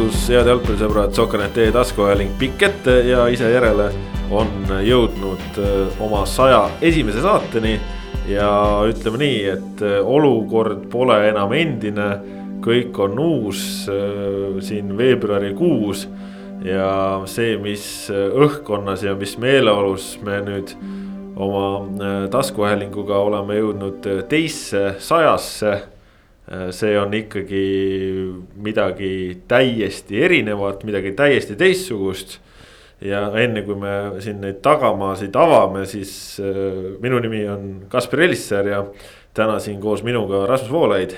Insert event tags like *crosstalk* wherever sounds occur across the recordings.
tervitus, head jalgpallisõbrad, Sokanet.ee taskuajaling pikk ette ja ise järele on jõudnud äh, oma saja esimese saateni. ja ütleme nii, et äh, olukord pole enam endine, kõik on uus äh, siin veebruarikuus. ja see, mis õhkkonnas ja mis meeleolus me nüüd oma taskuajalinguga oleme jõudnud teisse sajasse see on ikkagi midagi täiesti erinevat, midagi täiesti teistsugust. ja enne kui me siin neid tagamaasid avame, siis äh, minu nimi on Kaspar Elisser ja täna siin koos minuga Rasmus Voolaid.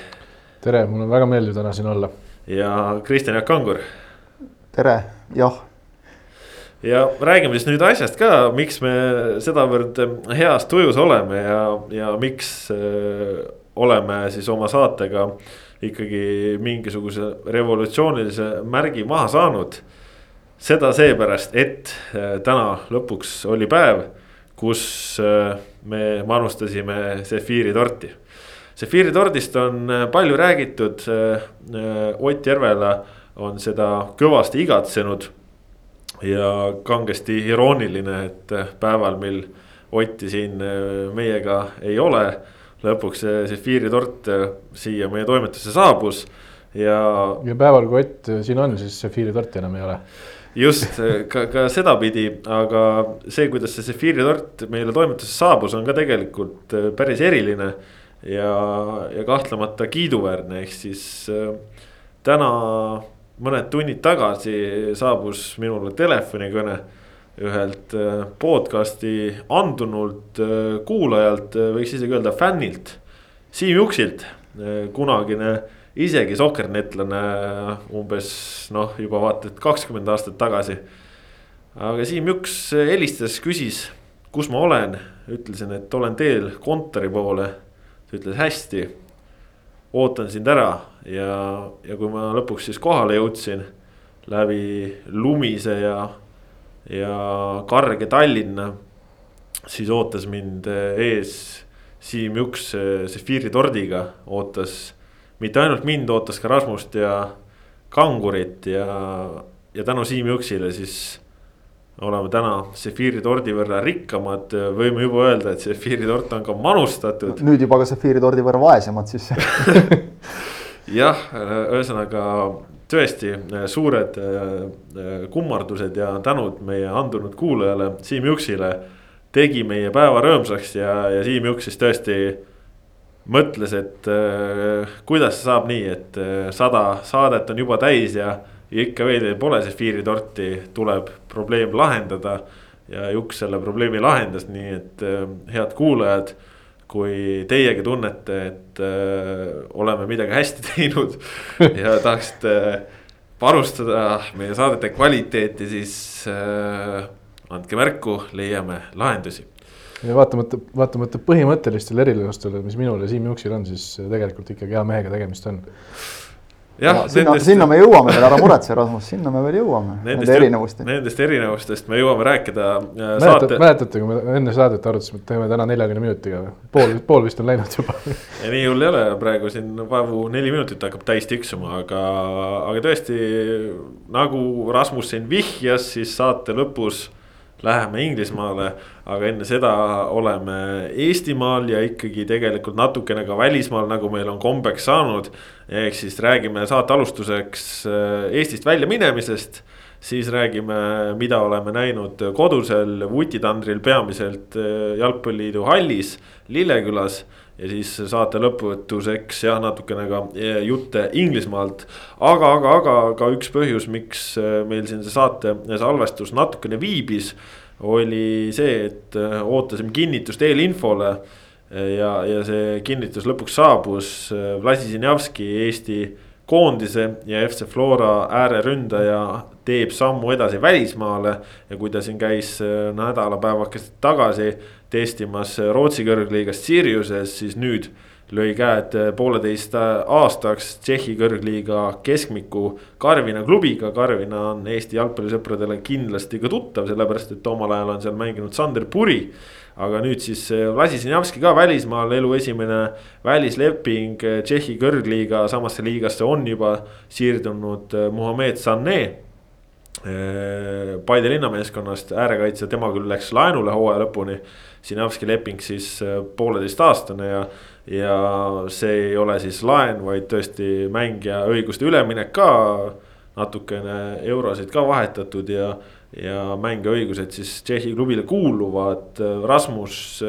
tere, mul on väga meeldiv täna siin olla. ja Kristjan Jaak Kangur. tere, jah ja räägime siis nüüd asjast ka, miks me sedavõrd heas tujus oleme ja, ja miks äh, oleme siis oma saatega ikkagi mingisuguse revolutsioonilise märgi maha saanud. seda seepärast, et äh, täna lõpuks oli päev, kus äh, me manustasime Zefiiri torti. Zefiiri tordist on äh, palju räägitud. Ott Järvela on seda kõvasti igatsenud. ja kangesti irooniline, et päeval, mil Otti siin meiega ei ole lõpuks see Zefiiri tort äh, siia meie toimetusse saabus ja. ja päeval, kui Ott siin on, siis Zefiiri torti enam ei ole. just äh, ka, ka sedapidi, aga see, kuidas see Zefiiri tort meile toimetusse saabus, on ka tegelikult äh, päris eriline. ja, ja kahtlemata kiiduväärne, ehk siis täna mõned tunnid tagasi saabus minule telefonikõne ühelt äh, podcast'i andunult äh, kuulajalt, äh, võiks isegi öelda fännilt. Siim Juksilt, kunagine isegi sokernetlane umbes noh, juba vaata et kakskümmend aastat tagasi. aga Siim Juks helistas, küsis, kus ma olen, ütlesin, et olen teel kontori poole. ta ütles hästi, ootan sind ära ja, ja kui ma lõpuks siis kohale jõudsin läbi lumise ja ja karge Tallinna. siis ootas mind ees Siim Juks Zefiiri eh, tordiga, ootas mitte ainult mind, ootas ka Rasmust ja Kangurit ja, ja tänu Siim Juksile siis oleme täna Zefiiri tordi võrra rikkamad, võime juba öelda, et Zefiiri tort on ka manustatud. nüüd juba ka Zefiiri tordi võrra vaesemad siis *laughs* jah, ühesõnaga tõesti äh, suured äh, äh, kummardused ja tänud meie andunud kuulajale Siim Juksile. tegi meie päeva rõõmsaks ja, ja Siim Juks siis tõesti mõtles, et kuidas saab nii, et sada saadet on juba täis ja, ja ikka veel pole Zefiiri torti, tuleb probleem lahendada. ja Juks selle probleemi lahendas, nii et head kuulajad kui teiegi tunnete, et äh, oleme midagi hästi *laughs* teinud ja *laughs* tahaksite panustada meie saadete kvaliteeti, siis äh, andke märku, leiame lahendusi. ja vaatamata, vaatamata põhimõttelistele erinevustele, mis minul ja Siim Juksil on, siis tegelikult ikkagi hea mehega tegemist on jah, sinna nendest..., sinna me jõuame veel, ära muretse, Rasmus, sinna me veel jõuame. Nende erinevustest. Nendest erinevustest me jõuame rääkida äh,. Saate... mäletate, kui me enne saadet arutasime, et teeme täna neljakümne minutiga või? pool, pool vist on läinud juba ja nii hull ei ole, praegu siin vaevu neli minutit hakkab täis tiksuma, aga, aga tõesti nagu Rasmus siin vihjas, siis saate lõpus läheme Inglismaale, aga enne seda oleme Eestimaal ja ikkagi tegelikult natukene ka välismaal, nagu meil on kombeks saanud. ehk siis räägime saate alustuseks äh, Eestist välja minemisest, siis räägime, mida oleme näinud kodusel vutitandril, peamiselt äh, Jalgpalliliidu hallis Lillekülas ja siis saate lõputuseks jah, natukene ka äh, jutte Inglismaalt. aga, aga, aga ka üks põhjus, miks meil siin see saate salvestus natukene viibis oli see, et ootasime kinnitust eelinfole. Ja, ja see kinnitus lõpuks saabus, äh, Vlasisinjavski, Eesti koondise ja FC Flora ääreründaja teeb sammu edasi välismaale. ja kui ta siin käis nädalapäevakest tagasi testimas Rootsi kõrgliigas Siriuses, siis nüüd lõi käed pooleteist aastaks Tšehhi kõrgliiga keskmiku Karvina klubiga. Karvina on Eesti jalgpallisõpradele kindlasti ka tuttav, sellepärast et omal ajal on seal mänginud Sander Puri aga nüüd siis Vlasisinjavski ka välismaal, elu esimene välisleping Tšehhi kõrgliiga samasse liigasse on juba siirdunud Muhamed Sané Paide linnameeskonnast äärekaitse, tema küll läks laenule hooaja lõpuni. Sinavski leping siis pooleteistaastane ja, ja see ei ole siis laen, vaid tõesti mängija õiguste üleminek ka. natukene eurosid ka vahetatud ja, ja mängiõigused siis Tšehhi klubile kuuluvad, Rasmus.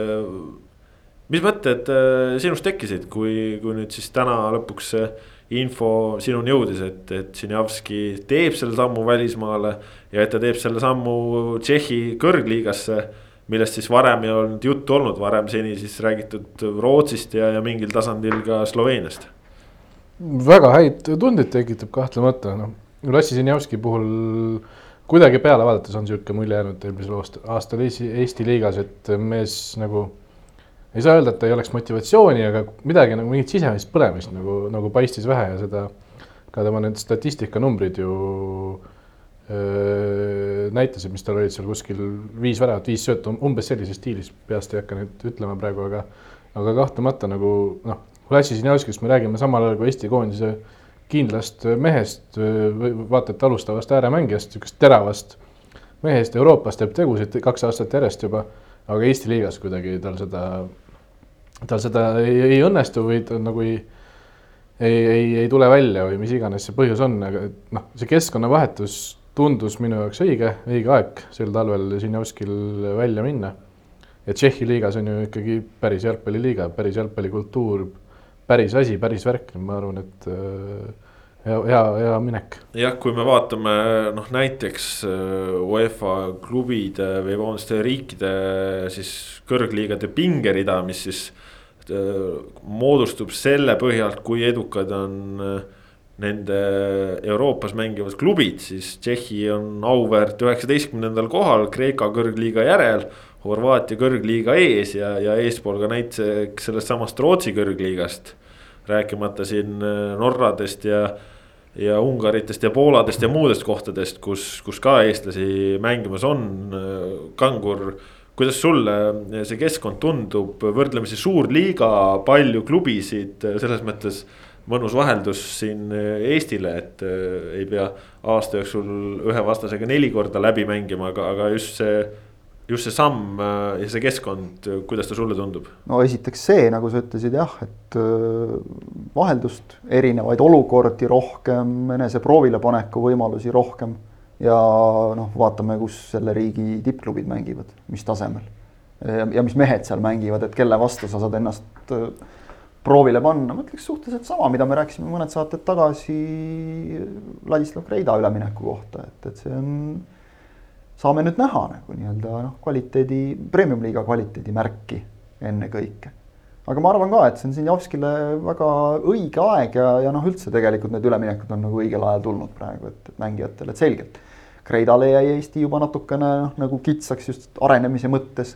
mis mõtted sinust tekkisid, kui, kui nüüd siis täna lõpuks info sinuni jõudis, et, et Sinjavski teeb selle sammu välismaale ja et ta teeb selle sammu Tšehhi kõrgliigasse. millest siis varem ei olnud juttu olnud, varem seni siis räägitud Rootsist ja, ja mingil tasandil ka Sloveeniast. väga häid tundeid tekitab kahtlemata, noh, Lassi Sinjavski puhul kuidagi peale vaadates on niisugune mulje jäänud eelmisel aastal Eesti liigas, et mees nagu ei saa öelda, et ei oleks motivatsiooni, aga midagi nagu mingit sisemist põlemist nagu, nagu paistis vähe ja seda ka tema need statistikanumbrid ju öö, näitasid, mis tal olid seal kuskil viis väravat, viis söötu, umbes sellises stiilis, peast ei hakka nüüd ütlema praegu, aga aga kahtlemata nagu noh, Lassi Sinjavskist me räägime samal ajal kui Eesti koondise kindlast mehest, vaata et alustavast ääremängijast, niisugust teravast mehest Euroopas teeb tegusid kaks aastat järjest juba, aga Eesti liigas kuidagi tal seda tal seda ei, ei õnnestu või ta nagu ei, ei, ei, ei tule välja või mis iganes see põhjus on, aga noh, see keskkonnavahetus tundus minu jaoks õige, õige aeg sel talvel Sinjovskil välja minna. ja Tšehhi liigas on ju ikkagi päris jalgpalliliiga, päris jalgpallikultuur, päris asi, päris värk, ma arvan, et äh, hea, hea, hea minek. jah, kui me vaatame noh, näiteks äh, UEFA klubide või vabandust, riikide siis kõrgliigade pingerida, mis siis Äh, moodustub selle põhjalt, kui edukad on äh, nende Euroopas mängivad klubid, siis Tšehhi on auväärt üheksateistkümnendal kohal Kreeka kõrgliiga järel. Horvaatia kõrgliiga ees ja, ja eespool ka näiteks sellest samast Rootsi kõrgliigast. rääkimata siin äh, Norradest ja, ja Ungaritest ja Pooladest ja muudest kohtadest, kus, kus ka eestlasi mängimas on. Kangur kuidas sulle see keskkond tundub, võrdlemisi suur liiga, palju klubisid, selles mõttes mõnus vaheldus siin Eestile, et äh, ei pea aasta jooksul ühe vastasega neli korda läbi mängima, aga, aga just see just see samm äh, ja see keskkond, kuidas ta sulle tundub? no esiteks see, nagu sa ütlesid jah, et äh, vaheldust, erinevaid olukordi rohkem, enese proovile paneku võimalusi rohkem ja noh, vaatame, kus selle riigi tippklubid mängivad, mis tasemel. ja mis mehed seal mängivad, et kelle vastu sa saad ennast äh, proovile panna, ma ütleks suhteliselt sama, mida me rääkisime mõned saated tagasi Ladislav Kreida ülemineku kohta, et, et see on, saame nüüd näha nagu nii-öelda noh, kvaliteedi, premium-liiga kvaliteedi märki ennekõike aga ma arvan ka, et see on Sinjavskile väga õige aeg ja, ja noh, üldse tegelikult need üleminekud on nagu õigel ajal tulnud praegu, et, et mängijatele, et selgelt. Kreidale jäi Eesti juba natukene noh, nagu kitsaks just arenemise mõttes.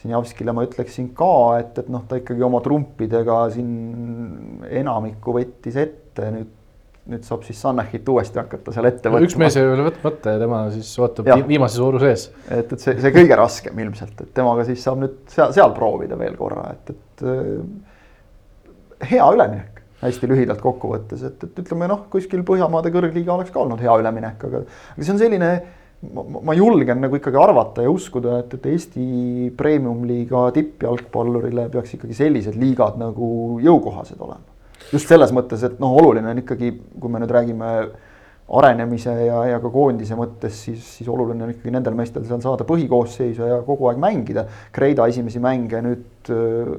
Sinjavskile ma ütleksin ka, et, et noh, ta ikkagi oma trumpidega siin enamikku võttis ette nüüd nüüd saab siis Sannachit uuesti hakata seal ette võtma. üks mees ei ole võtmata ja tema siis ootab ja. viimase vooru sees. et, et see, see kõige raskem ilmselt, et temaga siis saab nüüd seal, seal proovida veel korra, et, et äh, hea üleminek, hästi lühidalt kokkuvõttes, et, et ütleme noh, kuskil Põhjamaade kõrgliiga oleks ka olnud hea üleminek, aga, aga see on selline ma, ma julgen nagu ikkagi arvata ja uskuda, et, et Eesti premium-liiga tippjalgpallurile peaks ikkagi sellised liigad nagu jõukohased olema just selles mõttes, et noh, oluline on ikkagi, kui me nüüd räägime arenemise ja, ja ka koondise mõttes, siis, siis oluline on ikkagi nendel meestel seal saada põhikoosseisu ja kogu aeg mängida. Kreida esimesi mänge nüüd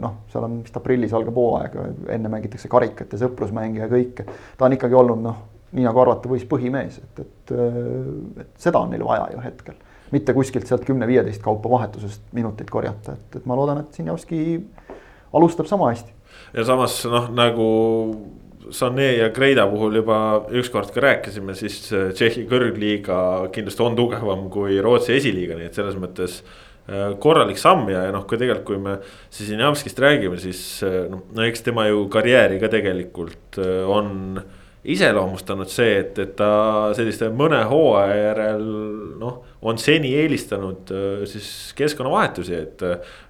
noh, seal on vist aprillis algab hooaeg, enne mängitakse karikat ja sõprusmänge ja kõike. ta on ikkagi olnud noh, nii nagu arvata võis, põhimees, et, et, et seda on neil vaja ju hetkel. mitte kuskilt sealt kümne-viieteist kaupa vahetusest minuteid korjata, et, et ma loodan, et Sinjavski alustab sama hästi ja samas noh, nagu Sané ja Kreida puhul juba ükskord ka rääkisime, siis Tšehhi kõrgliiga kindlasti on tugevam kui Rootsi esiliiga, nii et selles mõttes korralik samm ja, ja noh, kui tegelikult, kui me Zizinjavskist räägime, siis noh, no eks tema ju karjääri ka tegelikult on iseloomustanud see, et, et ta selliste mõne hooaja järel noh, on seni eelistanud siis keskkonnavahetusi, et.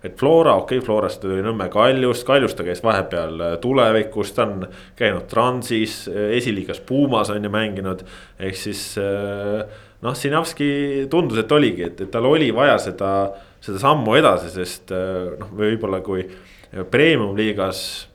et Flora, okei okay,, Florast tuli Nõmme Kaljust, Kaljust ta käis vahepeal tulevikus, ta on käinud Transis, esiliigas Pumas on ju mänginud, ehk siis noh, Sinavski tundus, et oligi, et, et tal oli vaja seda, seda sammu edasi, sest noh, võib-olla kui premium liigas Äh,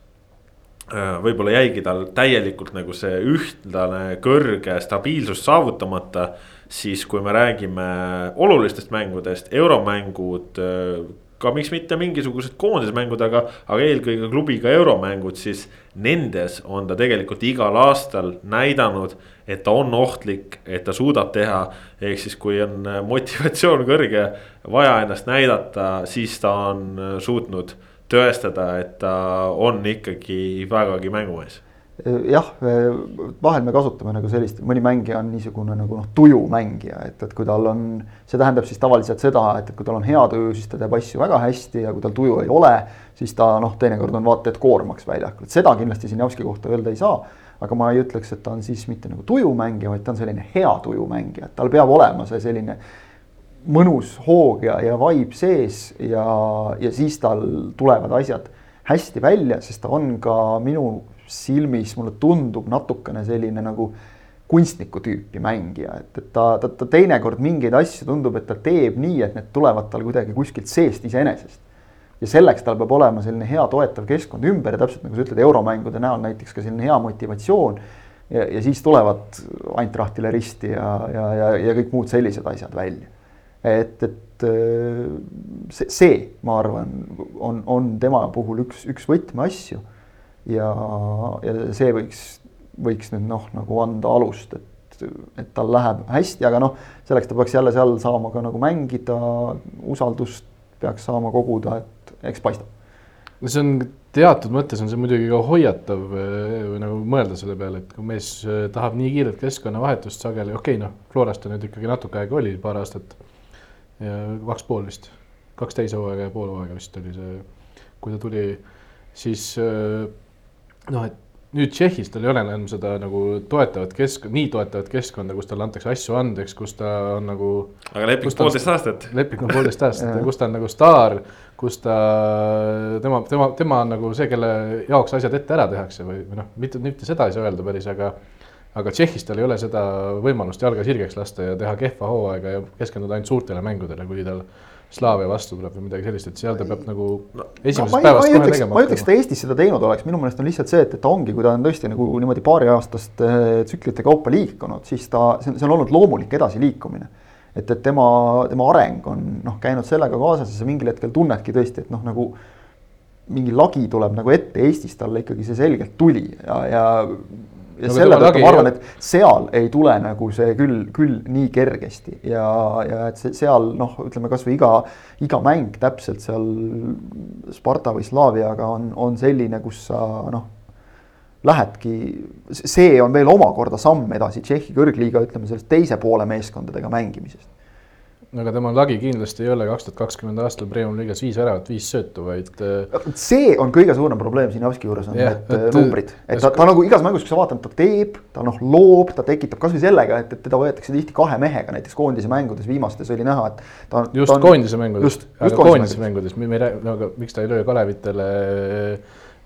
võib-olla jäigi tal täielikult nagu see ühtlane kõrge stabiilsus saavutamata. siis kui me räägime olulistest mängudest, euromängud, äh, ka miks mitte mingisugused koondismängud, aga, aga eelkõige klubiga euromängud, siis nendes on ta tegelikult igal aastal näidanud, et ta on ohtlik, et ta suudab teha. ehk siis, kui on motivatsioon kõrge, vaja ennast näidata, siis ta on suutnud tõestada, et ta on ikkagi vägagi mängumees jah, vahel me kasutame nagu sellist, mõni mängija on niisugune nagu noh, tujumängija, et, et kui tal on, see tähendab siis tavaliselt seda, et, et kui tal on hea tuju, siis ta teeb asju väga hästi ja kui tal tuju ei ole, siis ta noh, teinekord on vaata et koormaks väljakul, seda kindlasti Sinjavski kohta öelda ei saa. aga ma ei ütleks, et ta on siis mitte nagu tujumängija, vaid ta on selline hea tujumängija, et tal peab olema see selline mõnus hoog ja, ja vibe sees ja, ja siis tal tulevad asjad hästi välja, sest ta on ka minu silmis, mulle tundub natukene selline nagu kunstniku tüüpi mängija, et, et ta, ta, ta teinekord mingeid asju tundub, et ta teeb nii, et need tulevad tal kuidagi kuskilt seest iseenesest. ja selleks tal peab olema selline hea toetav keskkond ümber ja täpselt nagu sa ütled, euromängude näol näiteks ka selline hea motivatsioon. ja, ja siis tulevad Eintrachtile risti ja, ja, ja, ja kõik muud sellised asjad välja et, et äh, see, see, ma arvan, on, on tema puhul üks, üks võtmeasju. ja, ja see võiks, võiks nüüd noh, nagu anda alust, et, et tal läheb hästi, aga noh, selleks ta peaks jälle seal saama ka nagu mängida, usaldust peaks saama koguda, et eks paistab. no see on teatud mõttes on see muidugi ka hoiatav või nagu mõelda selle peale, et kui mees äh, tahab nii kiiret keskkonnavahetust sageli, okei okay,, noh, Florast ta nüüd ikkagi natuke aega oli, paar aastat ja kaks pool vist, kaks täishooaega ja pool hooaega vist oli see, kui ta tuli, siis äh, noh, et nüüd Tšehhis tal ei ole enam seda nagu toetavat kesk-, nii toetavat keskkonda, kus talle antakse asju andeks, kus ta on nagu. aga leping poolteist aastat. leping on poolteist *laughs* aastat ja kus ta on nagu staar, kus ta, tema, tema, tema on nagu see, kelle jaoks asjad ette ära tehakse või, või noh, mitte, mitte seda ei saa öelda päris, aga aga Tšehhis tal ei ole seda võimalust jalga sirgeks lasta ja teha kehva hooaega ja keskenduda ainult suurtele mängudele, kui tal Slaavia vastu tuleb või midagi sellist, et seal ta peab nagu no, esimesest no, päevast kohe tegema. ma ei ütleks, et ta Eestis seda teinud oleks, minu meelest on lihtsalt see, et, et ta ongi, kui ta on tõesti nagu niimoodi paariaastaste tsüklite kaupa liikunud, siis ta, see on olnud loomulik edasiliikumine. et, et tema, tema areng on noh, käinud sellega kaasas ja sa mingil hetkel tunnedki tõesti, et noh, nagu mingi lagi tuleb nagu ette, Eestis talle ikkagi see selgelt tuli ja, ja ja no, selle tõttu ma arvan, et seal ei tule nagu see küll, küll nii kergesti. Ja, ja et see seal noh, ütleme kasvõi iga, iga mäng täpselt seal Sparta või Slaaviaga on, on selline, kus sa noh, lähedki, see on veel omakorda samm edasi Tšehhi kõrgliiga, ütleme sellest teise poole meeskondadega mängimisest aga tema lagi kindlasti ei ole kaks tuhat kakskümmend aastal Premiumi liigas viis väravat, viis söötu, vaid. Äh, see on kõige suurem probleem Sinovski juures on yeah, need et, numbrid, et ta, ta nagu igas mängus, kui sa vaatad, ta teeb, ta noh loob, ta tekitab kasvõi sellega, et, et teda võetakse tihti kahe mehega, näiteks koondise mängudes viimastes oli näha, et. just ta on, koondise mängudes, aga koondise mängudes, me ei räägi, no aga miks ta ei löö Kalevitele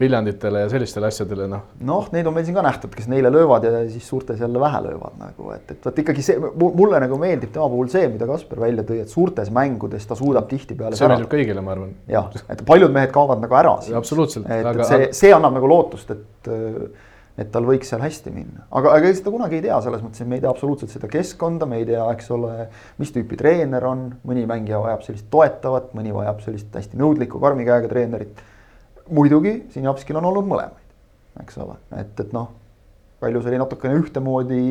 Viljanditele ja sellistele asjadele, noh. noh, neid on meil siin ka nähtud, kes neile löövad ja siis suurtes jälle vähe löövad nagu, et, et vot ikkagi see, mulle nagu meeldib tema puhul see, mida Kaspar välja tõi, et suurtes mängudes ta suudab tihtipeale. see meeldib kõigile, ma arvan. jah, et paljud mehed kaovad nagu ära. absoluutselt. et, et see, see annab nagu lootust, et, et tal võiks seal hästi minna, aga, aga seda kunagi ei tea, selles mõttes, et me ei tea absoluutselt seda keskkonda, me ei tea, eks ole, mis tüüpi treener on, mõni mängija vajab sellist toetavat, mõni vajab sellist hästi nõudlikku, karmi käega treenerit muidugi Sinjavskil on olnud mõlemaid, eks ole, et, et noh, Kaljus oli natukene ühtemoodi,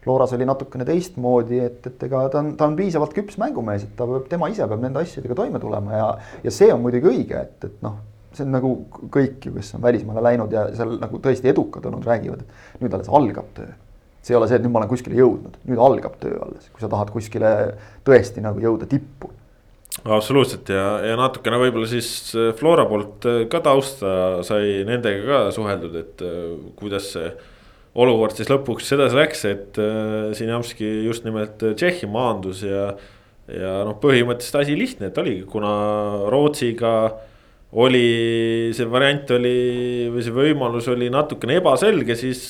Floras oli natukene teistmoodi, et, et ega ta on, ta on piisavalt küps mängumees, et ta peab, tema ise peab nende asjadega toime tulema ja, ja see on muidugi õige, et, et noh, see on nagu kõik ju, kes on välismaale läinud ja seal nagu tõesti edukad olnud, räägivad, et nüüd alles algab töö. see ei ole see, et nüüd ma olen kuskile jõudnud, nüüd algab töö alles, kui sa tahad kuskile tõesti nagu jõuda tippu absoluutselt ja, ja natukene võib-olla siis äh, Flora poolt äh, ka tausta sai nendega ka suheldud, et äh, kuidas see olukord siis lõpuks edasi läks, et Sinjamski just nimelt Tšehhi maandus ja. ja noh, põhimõtteliselt asi lihtne, et oligi, kuna Rootsiga oli see variant oli või see võimalus oli natukene ebaselge, siis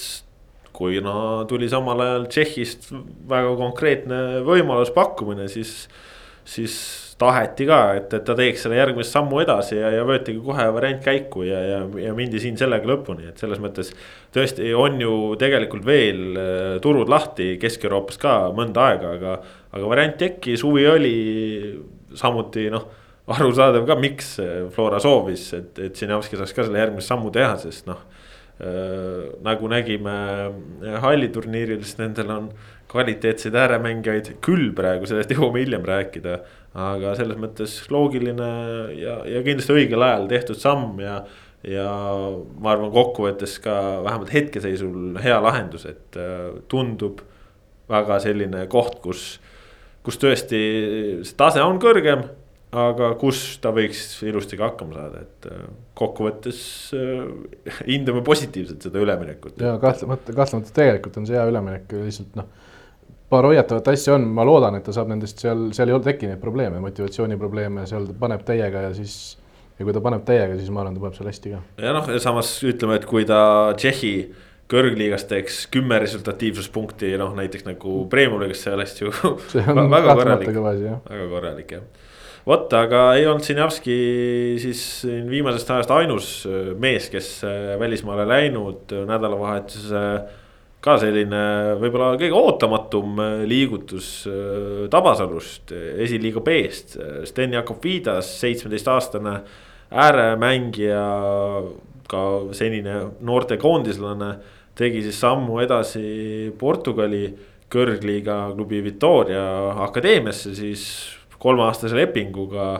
kuna tuli samal ajal Tšehhist väga konkreetne võimalus, pakkumine, siis, siis taheti ka, et, et ta teeks selle järgmise sammu edasi ja, ja võetigi kohe variant käiku ja, ja, ja mindi siin sellega lõpuni, et selles mõttes. tõesti on ju tegelikult veel äh, turud lahti Kesk-Euroopas ka mõnda aega, aga, aga variant tekkis, huvi oli. samuti noh, arusaadav ka, miks Flora soovis, et, et Sinjavski saaks ka selle järgmise sammu teha, sest noh äh,. nagu nägime halliturniiril, siis nendel on kvaliteetseid ääremängijaid küll praegu, sellest jõuame hiljem rääkida aga selles mõttes loogiline ja, ja kindlasti õigel ajal tehtud samm ja. ja ma arvan, kokkuvõttes ka vähemalt hetkeseisul hea lahendus, et äh, tundub väga selline koht, kus, kus tõesti see tase on kõrgem aga kus ta võiks ilusti ka hakkama saada, et äh, kokkuvõttes äh, hindame positiivselt seda üleminekut. ja kahtlemata, kahtlemata tegelikult on see hea üleminek, lihtsalt noh paar hoiatavat asja on, ma loodan, et ta saab nendest seal, seal ei tekkinud neid probleeme, motivatsiooniprobleeme, seal ta paneb täiega ja siis. ja kui ta paneb täiega, siis ma arvan, ta paneb seal hästi ka. ja noh, samas ütleme, et kui ta Tšehhi kõrgliigas teeks kümme resultatiivsuspunkti, noh näiteks nagu premium-liigas, see oleks ju *laughs* väga korralik, väga korralik jah vot, aga ei olnud Sinjavski siis viimasest ajast ainus mees, kes välismaale läinud nädalavahetuse ka selline võib-olla kõige ootamatum äh, liigutus äh, Tabasalust, äh, esiliiga B-st. Sten Jakovidas, seitsmeteistaastane ääremängija, ka senine noortekoondislane, tegi siis sammu edasi Portugali kõrgliiga klubi Victoria akadeemiasse siis kolmeaastase lepinguga.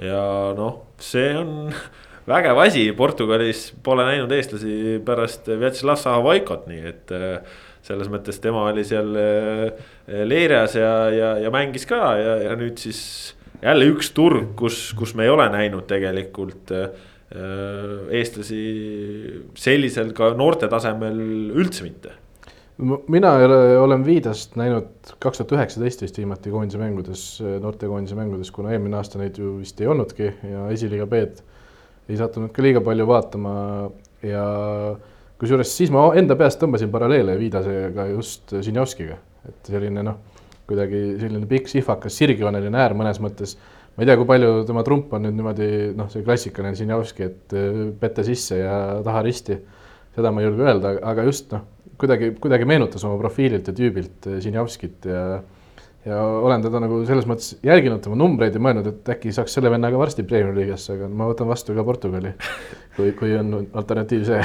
ja noh, see on *laughs* vägev asi, Portugalis pole näinud eestlasi pärast Vjatšeslav Sahavaikot, nii et äh, selles mõttes tema oli seal äh, leerias ja, ja, ja mängis ka ja, ja nüüd siis jälle üks turg, kus, kus me ei ole näinud tegelikult äh, eestlasi sellisel ka noorte tasemel üldse mitte. Mina ei ole, olen Viidast näinud kaks tuhat üheksateist vist viimati koondise mängudes, noortekoondise mängudes, kuna eelmine aasta neid ju vist ei olnudki ja esiliiga B-d ei sattunud ka liiga palju vaatama ja kusjuures siis ma enda peast tõmbasin paralleele Viidasega just Žinjovskiga, et selline noh, kuidagi selline pikk sihvakas sirgjooneline äär mõnes mõttes. ma ei tea, kui palju tema trump on nüüd niimoodi noh, see klassikaline Žinjovski, et äh, pete sisse ja taha risti. seda ma ei julge öelda, aga just noh, kuidagi, kuidagi meenutas oma profiililt ja tüübilt Žinjovskit ja ja olen teda nagu selles mõttes jälginud tema numbreid ja mõelnud, et äkki saaks selle vennaga varsti Premiumi liigasse, aga ma võtan vastu ka Portugali, kui, kui on alternatiiv see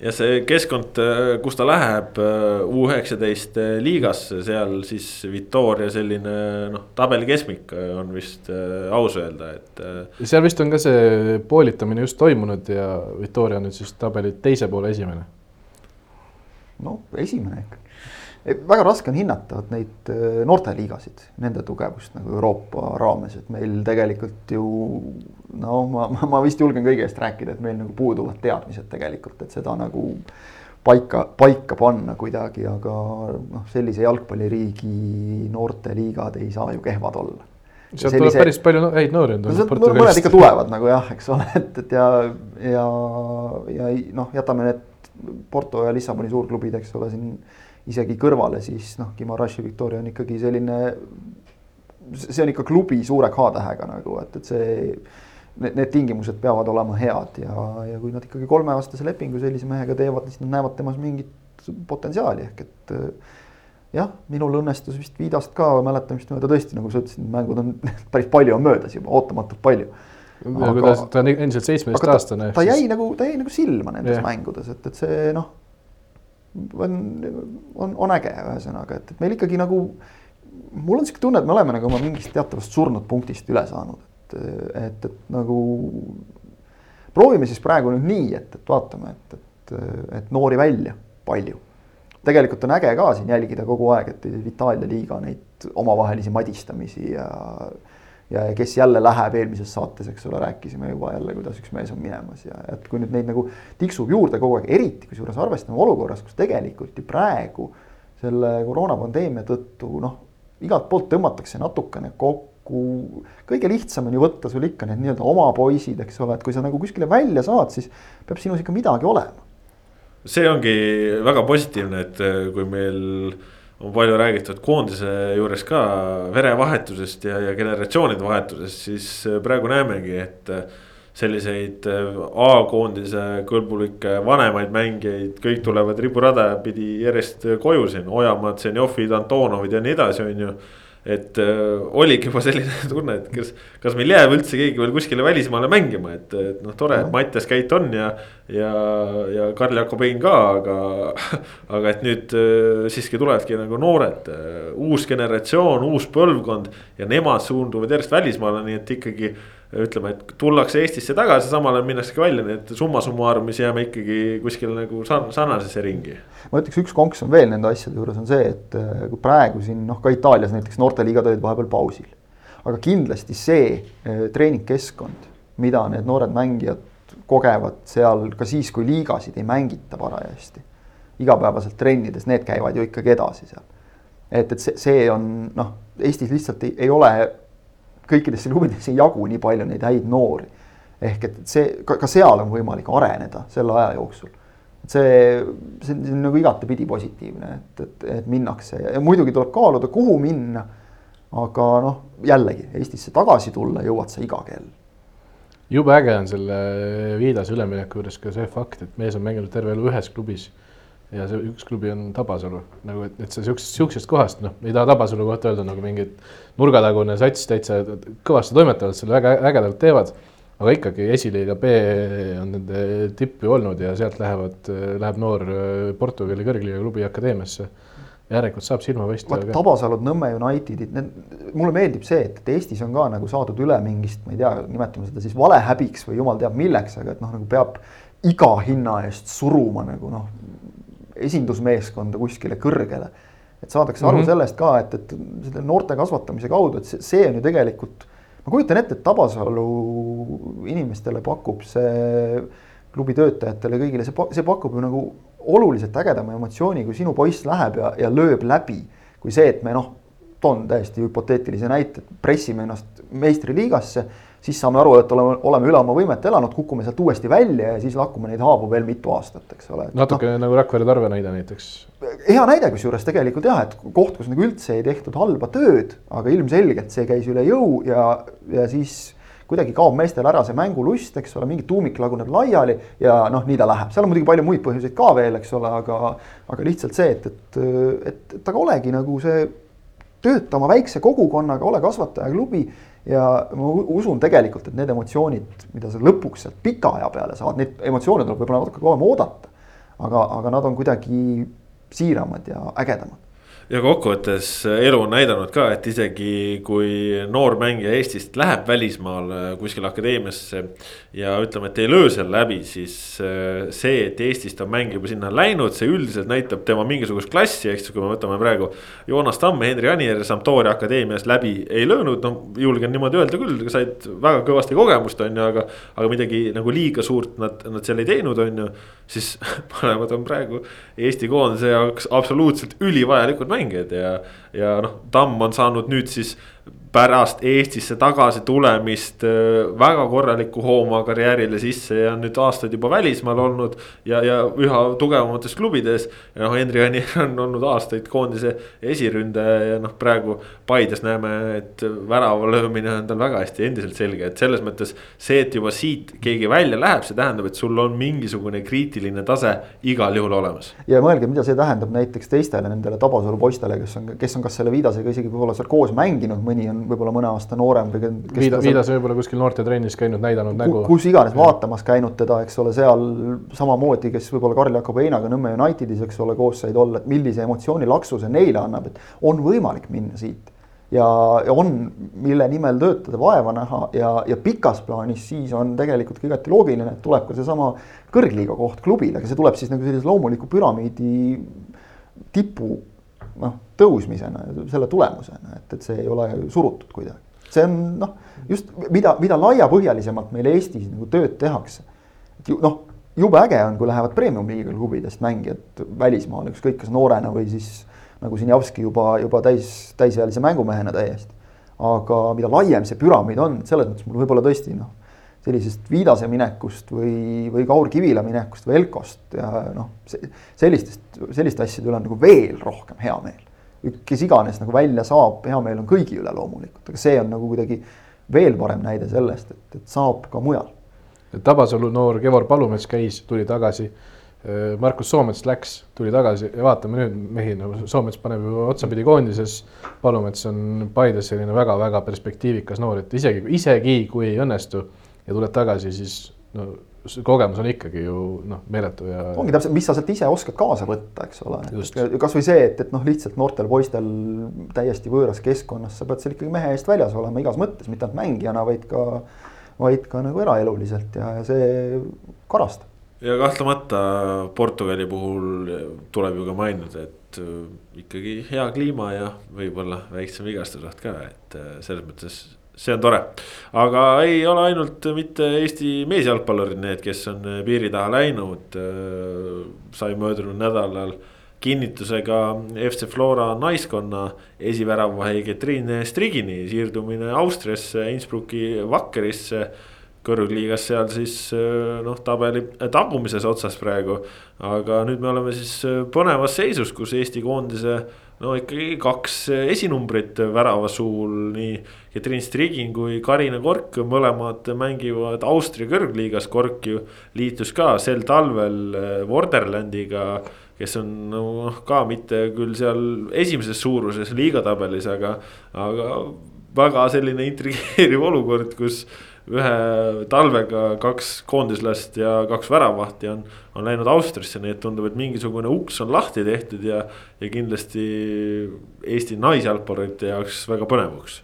ja see keskkond, kus ta läheb U üheksateist liigasse, seal siis Victoria selline noh, tabeli keskmik on vist aus öelda, et. seal vist on ka see poolitamine just toimunud ja Victoria on nüüd siis tabeli teise poole esimene. no esimene ikka väga raske on hinnata vot neid äh, noorteliigasid, nende tugevust nagu Euroopa raames, et meil tegelikult ju no ma, ma vist julgen kõige eest rääkida, et meil nagu puuduvad teadmised tegelikult, et seda nagu paika, paika panna kuidagi, aga noh, sellise jalgpalliriigi noorteliigad ei saa ju kehvad olla. sealt sellise... tuleb päris palju häid noori on tulnud no,. mõned ikka tulevad nagu jah, eks ole, et, et ja, ja, ja noh, jätame need Porto ja Lissaboni suurklubid, eks ole, siin isegi kõrvale, siis noh, Gimaraši Victoria on ikkagi selline. see on ikka klubi suure K-tähega nagu, et, et see. Need, tingimused peavad olema head ja, ja kui nad ikkagi kolmeaastase lepingu sellise mehega teevad, siis nad näevad temas mingit potentsiaali ehk et jah, minul õnnestus vist Viidast ka mäletamist mööda tõesti, nagu sa ütlesid, mängud on *laughs* päris palju on möödas juba, ootamatult palju. aga ta, ta on endiselt seitsmeteistaastane. ta, ta jäi nagu, ta jäi nagu silma nendes yeah. mängudes, et, et see noh on, on, on äge, ühesõnaga, et, et meil ikkagi nagu. mul on sihuke tunne, et me oleme nagu oma mingist teatavast surnud punktist üle saanud, et, et, et nagu. proovime siis praegu nüüd nii, et, et vaatame, et, et, et noori välja palju. tegelikult on äge ka siin jälgida kogu aeg, et Itaalia liiga neid omavahelisi madistamisi ja ja kes jälle läheb eelmises saates, eks ole, rääkisime juba jälle, kuidas üks mees on minemas ja et kui nüüd neid nagu tiksub juurde kogu aeg, eriti kusjuures arvestame olukorras, kus tegelikult ju praegu selle koroonapandeemia tõttu noh, igalt poolt tõmmatakse natukene kokku. kõige lihtsam on ju võtta sul ikka need nii-öelda oma poisid, eks ole, et kui sa nagu kuskile välja saad, siis peab sinus ikka midagi olema. see ongi väga positiivne, et kui meil on palju räägitud koondise juures ka verevahetusest ja, ja generatsioonide vahetusest, siis äh, praegu näemegi, et äh, selliseid äh, A-koondise kõlbulikke vanemaid mängijaid, kõik tulevad riburada pidi järjest koju siin, Ojamaad, Zenjofid, Antonovid ja nii edasi, on ju et äh, oligi juba selline *laughs* tunne, et kas, kas meil jääb üldse keegi veel kuskile välismaale mängima, et, et noh, tore, et Mattias Käit on ja. ja, ja Karl Jakobein ka, aga, *laughs* aga et nüüd äh, siiski tulevadki nagu noored äh,, uus generatsioon, uus põlvkond ja nemad suunduvad järjest välismaale, nii et ikkagi ütleme, et tullakse Eestisse tagasi, samal ajal minnaksegi välja, nii et summa summarumis jääme ikkagi kuskile nagu sarnasesse ringi. ma ütleks, üks konks on veel nende asjade juures on see, et äh, kui praegu siin noh, ka Itaalias näiteks noorteliigad olid vahepeal pausil. aga kindlasti see äh, treeningkeskkond, mida need noored mängijad kogevad seal ka siis, kui liigasid ei mängita parajasti. igapäevaselt trennides, need käivad ju ikkagi edasi seal. et, et see, see on noh, Eestis lihtsalt ei, ei ole kõikidesse klubidesse ei jagu nii palju neid häid noori. ehk et see ka, seal on võimalik areneda selle aja jooksul. see, see on nagu igatepidi positiivne, et, et, et minnakse ja muidugi tuleb kaaluda, kuhu minna. aga noh, jällegi Eestisse tagasi tulla jõuad sa iga kell jube äge on selle viidase ülemineku juures ka see fakt, et mees on mänginud terve elu ühes klubis ja see üks klubi on Tabasalu nagu, et, et sa siuksest, siuksest kohast, noh, ei taha Tabasalu kohta öelda nagu mingit nurgatagune sats täitsa kõvasti toimetavad, selle väga ägedalt teevad. aga ikkagi esiliiga B on nende tipp ju olnud ja sealt lähevad, läheb noor Portugali kõrgliiga klubi akadeemiasse. järelikult saab silma paista. vaata Tabasalud, Nõmme Unitedid, need, mulle meeldib see, et Eestis on ka nagu saadud üle mingist, ma ei tea, nimetame seda siis valehäbiks või jumal teab milleks, aga et noh, nagu peab iga hinna eest suruma nagu noh esindusmeeskonda kuskile kõrgele. et saadakse aru mm -hmm. sellest ka, et, et selle noorte kasvatamise kaudu, et see, see on ju tegelikult, ma kujutan ette, et Tabasalu inimestele pakub see klubi töötajatele kõigile, see, see pakub ju nagu oluliselt ägedama emotsiooni, kui sinu poiss läheb ja, ja lööb läbi. kui see, et me noh, toon täiesti hüpoteetilise näite, pressime ennast meistriliigasse siis saame aru, et oleme, oleme üle oma võimete elanud, kukume sealt uuesti välja ja siis lakume neid haavu veel mitu aastat, eks ole. natuke no, nagu Rakvere Tarve näide näiteks. hea näide kusjuures tegelikult jah, et koht, kus nagu üldse ei tehtud halba tööd, aga ilmselgelt see käis üle jõu ja, ja siis kuidagi kaob meestel ära see mängulust, eks ole, mingi tuumik laguneb laiali ja noh, nii ta läheb, seal on muidugi palju muid põhjuseid ka veel, eks ole, aga, aga lihtsalt see, et, et, et, et aga olegi nagu see tööta oma väikse kogukonnaga, ole kasvatajaklubi ja ma usun tegelikult, et need emotsioonid, mida sa lõpuks sealt pika aja peale saad, neid emotsioone tuleb võib-olla natuke kauem oodata. aga, aga nad on kuidagi siiramad ja ägedamad ja kokkuvõttes elu on näidanud ka, et isegi kui noor mängija Eestist läheb välismaale kuskile akadeemiasse. ja ütleme, et ei löö seal läbi, siis äh, see, et Eestist on mäng juba sinna läinud, see üldiselt näitab tema mingisugust klassi, eks ju, kui me võtame praegu. Joonas Tamm, Henri Anier Sampdoria akadeemiast läbi ei löönud, no julgen niimoodi öelda küll, said väga kõvasti kogemust, on ju, aga. aga midagi nagu liiga suurt nad, nad seal ei teinud, on ju, siis *laughs* mõlemad on praegu Eesti koondise jaoks absoluutselt ülivajalikud mängijad mängijad ja, ja noh, Tamm on saanud nüüd siis pärast Eestisse tagasi tulemist äh, väga korraliku hoo oma karjäärile sisse ja nüüd aastaid juba välismaal olnud. ja, ja üha tugevamates klubides ja noh, Henri Anier on olnud aastaid koondise esiründaja ja noh, praegu Paides näeme, et värava löömine on tal väga hästi endiselt selge, et selles mõttes. see, et juba siit keegi välja läheb, see tähendab, et sul on mingisugune kriitiline tase igal juhul olemas. ja mõelge, mida see tähendab näiteks teistele nendele Tabasalu poistele, kes on, kes on kas selle Viidasega isegi võib-olla seal koos mänginud, mõni on on võib-olla mõne aasta noorem või. Viida, Viidas võib-olla kuskil noortetrennis käinud, näidanud nägu. kus iganes vaatamas käinud teda, eks ole, seal samamoodi, kes võib-olla Karl-Jakob Heinaga Nõmme Unitedis, eks ole, koos said olla, et millise emotsioonilaksu see neile annab, et on võimalik minna siit ja, ja on, mille nimel töötada, vaeva näha ja, ja pikas plaanis siis on tegelikult ka igati loogiline, et tuleb ka seesama kõrgliiga koht klubile, aga see tuleb siis nagu sellise loomuliku püramiidi tipu noh, tõusmisena, selle tulemusena, et, et see ei ole surutud kuidagi see on noh, just mida, mida laiapõhjalisemalt meil Eestis nagu tööd tehakse. et ju noh, jube äge on, kui lähevad premium-liiga klubidest mängijad välismaale, ükskõik kas noorena või siis nagu Sinjavski juba, juba täis, täisealise mängumehena täiesti. aga mida laiem see püramiid on, selles mõttes mul võib-olla tõesti noh, sellisest Viidase minekust või, või Kaur Kivila minekust või Elkost ja noh, sellistest, selliste asjade üle on nagu veel rohkem hea meel. kes iganes nagu välja saab, hea meel on kõigi üle loomulikult, aga see on nagu kuidagi veel parem näide sellest, et, et saab ka mujal. Tabasalu noor Kevor Palumets käis, tuli tagasi Markus Soomets läks, tuli tagasi ja vaatame nüüd mehi nagu Soomets paneb ju otsapidi koondises. Palumets on Paides selline väga-väga perspektiivikas noor, et isegi, isegi kui ei õnnestu ja tuled tagasi, siis no kogemus on ikkagi ju noh, meeletu ja. ongi täpselt, mis sa sealt ise oskad kaasa võtta, eks ole. kasvõi see, et, et noh, lihtsalt noortel poistel täiesti võõras keskkonnas, sa pead seal ikkagi mehe eest väljas olema igas mõttes, mitte ainult mängijana, vaid ka, vaid ka nagu eraeluliselt ja, ja see karastab ja kahtlemata Portugali puhul tuleb ju ka mainida, et äh, ikkagi hea kliima ja võib-olla väiksem vigastusoht ka, et äh, selles mõttes see on tore. aga ei ole ainult mitte Eesti meesjalgpallurid need, kes on äh, piiri taha läinud. sai möödunud nädalal kinnituse ka FC Flora naiskonna esiväravahi Ketriin Strigini siirdumine Austriasse, Innsbrucki Vakkerisse kõrgliigas seal siis äh, noh, tabeli tagumises otsas praegu. aga nüüd me oleme siis äh, põnevas seisus, kus Eesti koondise no ikkagi kaks esinumbrit värava suul, nii Katrin Strigin kui Karina Kork, mõlemad mängivad Austria kõrgliigas, Kork ju liitus ka sel talvel Vorderlandiga äh, kes on noh, ka mitte küll seal esimeses suuruses liigatabelis, aga, aga väga selline intrigeeriv olukord, kus ühe talvega kaks koondislast ja kaks väravahti on, on läinud Austriasse, nii et tundub, et mingisugune uks on lahti tehtud ja, ja kindlasti Eesti naisjalgpallurite jaoks väga põnevaks.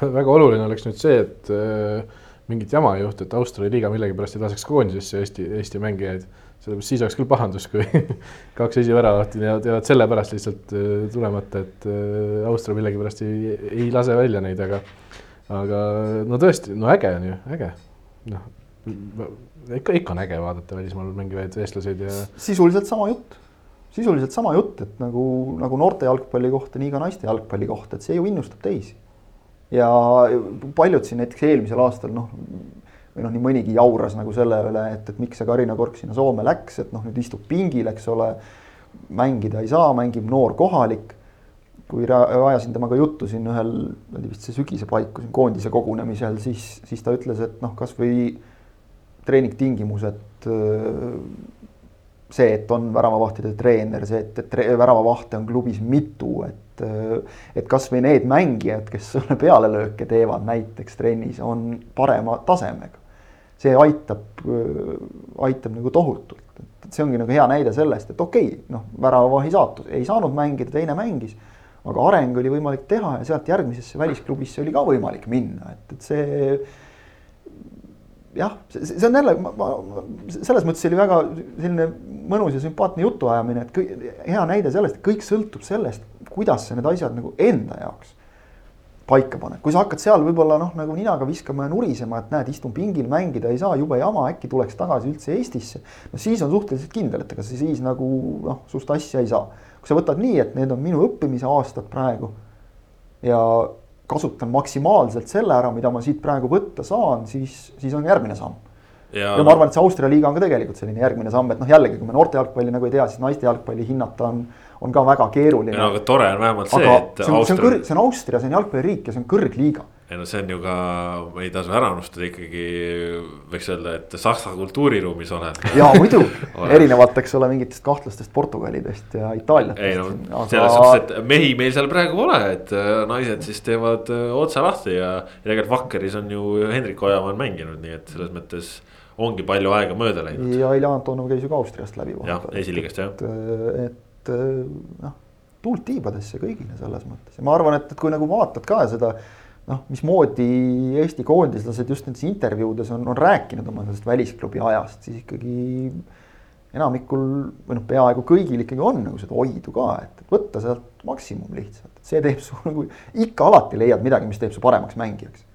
väga oluline oleks nüüd see, et äh, mingit jama ei juhtu, et Austria liiga millegipärast ei laseks koondisesse Eesti, Eesti mängijaid. sellepärast siis oleks küll pahandus, kui *laughs* kaks esiväravahti jäävad, jäävad sellepärast lihtsalt äh, tulemata, et äh, Austria millegipärast ei, ei lase välja neid, aga aga no tõesti, no äge on ju, äge. noh, ikka, ikka on äge vaadata välismaal mängivaid eestlaseid ja. sisuliselt sama jutt, sisuliselt sama jutt, et nagu, nagu noorte jalgpalli kohta, nii ka naiste jalgpalli kohta, et see ju innustab teisi. ja paljud siin näiteks eelmisel aastal noh, või noh, nii mõnigi jauras nagu selle üle, et, et miks see Karina Kork sinna Soome läks, et noh, nüüd istub pingil, eks ole. mängida ei saa, mängib noor kohalik kui ajasin temaga juttu siin ühel, oli vist see sügise paiku siin koondise kogunemisel, siis, siis ta ütles, et noh, kasvõi treeningtingimused. see, et on väravavahtide treener, see, et, et väravavahte on klubis mitu, et, et kasvõi need mängijad, kes sulle pealelööke teevad näiteks trennis, on parema tasemega. see aitab, aitab nagu tohutult, et see ongi nagu hea näide sellest, et okei okay,, noh, väravavahi saatus, ei saanud mängida, teine mängis aga areng oli võimalik teha ja sealt järgmisesse välisklubisse oli ka võimalik minna, et, et see. jah, see on jälle, selles mõttes oli väga selline mõnus ja sümpaatne jutuajamine, et kõik, hea näide sellest, et kõik sõltub sellest, kuidas sa need asjad nagu enda jaoks paika paned, kui sa hakkad seal võib-olla noh, nagu ninaga viskama ja nurisema, et näed, istun pingil, mängida ei saa, jube jama, äkki tuleks tagasi üldse Eestisse. no siis on suhteliselt kindel, et ega sa siis nagu noh, sust asja ei saa kui sa võtad nii, et need on minu õppimise aastad praegu ja kasutan maksimaalselt selle ära, mida ma siit praegu võtta saan, siis, siis on järgmine samm. ja, ma arvan, et see Austria liiga on ka tegelikult selline järgmine samm, et noh, jällegi, kui me noorte jalgpalli nagu ei tea, siis naiste jalgpalli hinnata on, on ka väga keeruline. no aga tore on vähemalt see, et. see on, kõrg, see on Austria, see on jalgpalliriik ja see on kõrgliiga ei no see on ju ka, ei tasu ära unustada ikkagi võiks öelda, et saksa kultuuriruumis oled. ja muidu *laughs* erinevalt, eks ole, mingitest kahtlastest Portugalidest ja Itaaliatest. ei no aga... selles suhtes, et mehi meil seal praegu pole, et äh, naised siis teevad äh, otsa lahti ja. ja tegelikult Vakkeris on ju Hendrik Ojamaa mänginud, nii et selles mõttes ongi palju aega mööda läinud. ja Ilja Antonov käis ju ka Austriast läbi. jah, esiliigast jah. et, et noh, tuult tiibadesse kõigile selles mõttes ja ma arvan, et, et kui nagu vaatad ka seda noh, mismoodi Eesti koondislased just nendes intervjuudes on, on rääkinud oma sellest välisklubi ajast, siis ikkagi enamikul või noh, peaaegu kõigil ikkagi on nagu seda oidu ka, et võtta sealt maksimum lihtsalt, see teeb su *laughs* nagu ikka alati leiad midagi, mis teeb su paremaks mängijaks.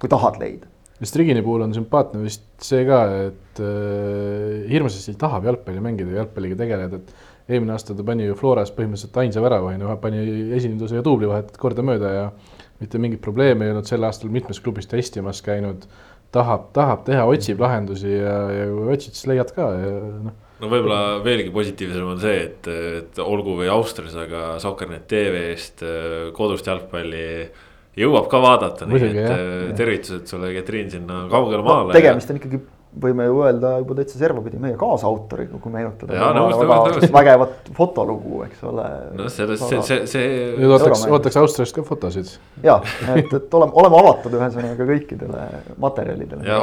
kui tahad leida. Strigini puhul on sümpaatne vist see ka, et äh, hirmsasti tahab jalgpalli mängida ja jalgpalliga tegeleda, et eelmine aasta ta pani ju Floras põhimõtteliselt ainsa värava, on ju, pani esinduse ja duubli vahet kordamööda ja mitte mingit probleemi ei olnud sel aastal mitmes klubis testimas käinud tahab, tahab teha, otsib lahendusi ja, ja kui otsid, siis leiad ka ja noh. no võib-olla veelgi positiivsem on see, et, et olgu või Austrias, aga Soccernet tv-st kodust jalgpalli jõuab ka vaadata, nii et jah, tervitused sulle, Ketriin, sinna kaugele maale no,. tegemist on ikkagi võime ju öelda juba täitsa servapidi meie kaasautoriga, kui meenutada. vägevat fotolugu, eks ole. no sellest, see, see, see. nüüd ootaks, ootaks Austriast ka fotosid. ja, et, et oleme, oleme avatud ühesõnaga kõikidele materjalidele. ja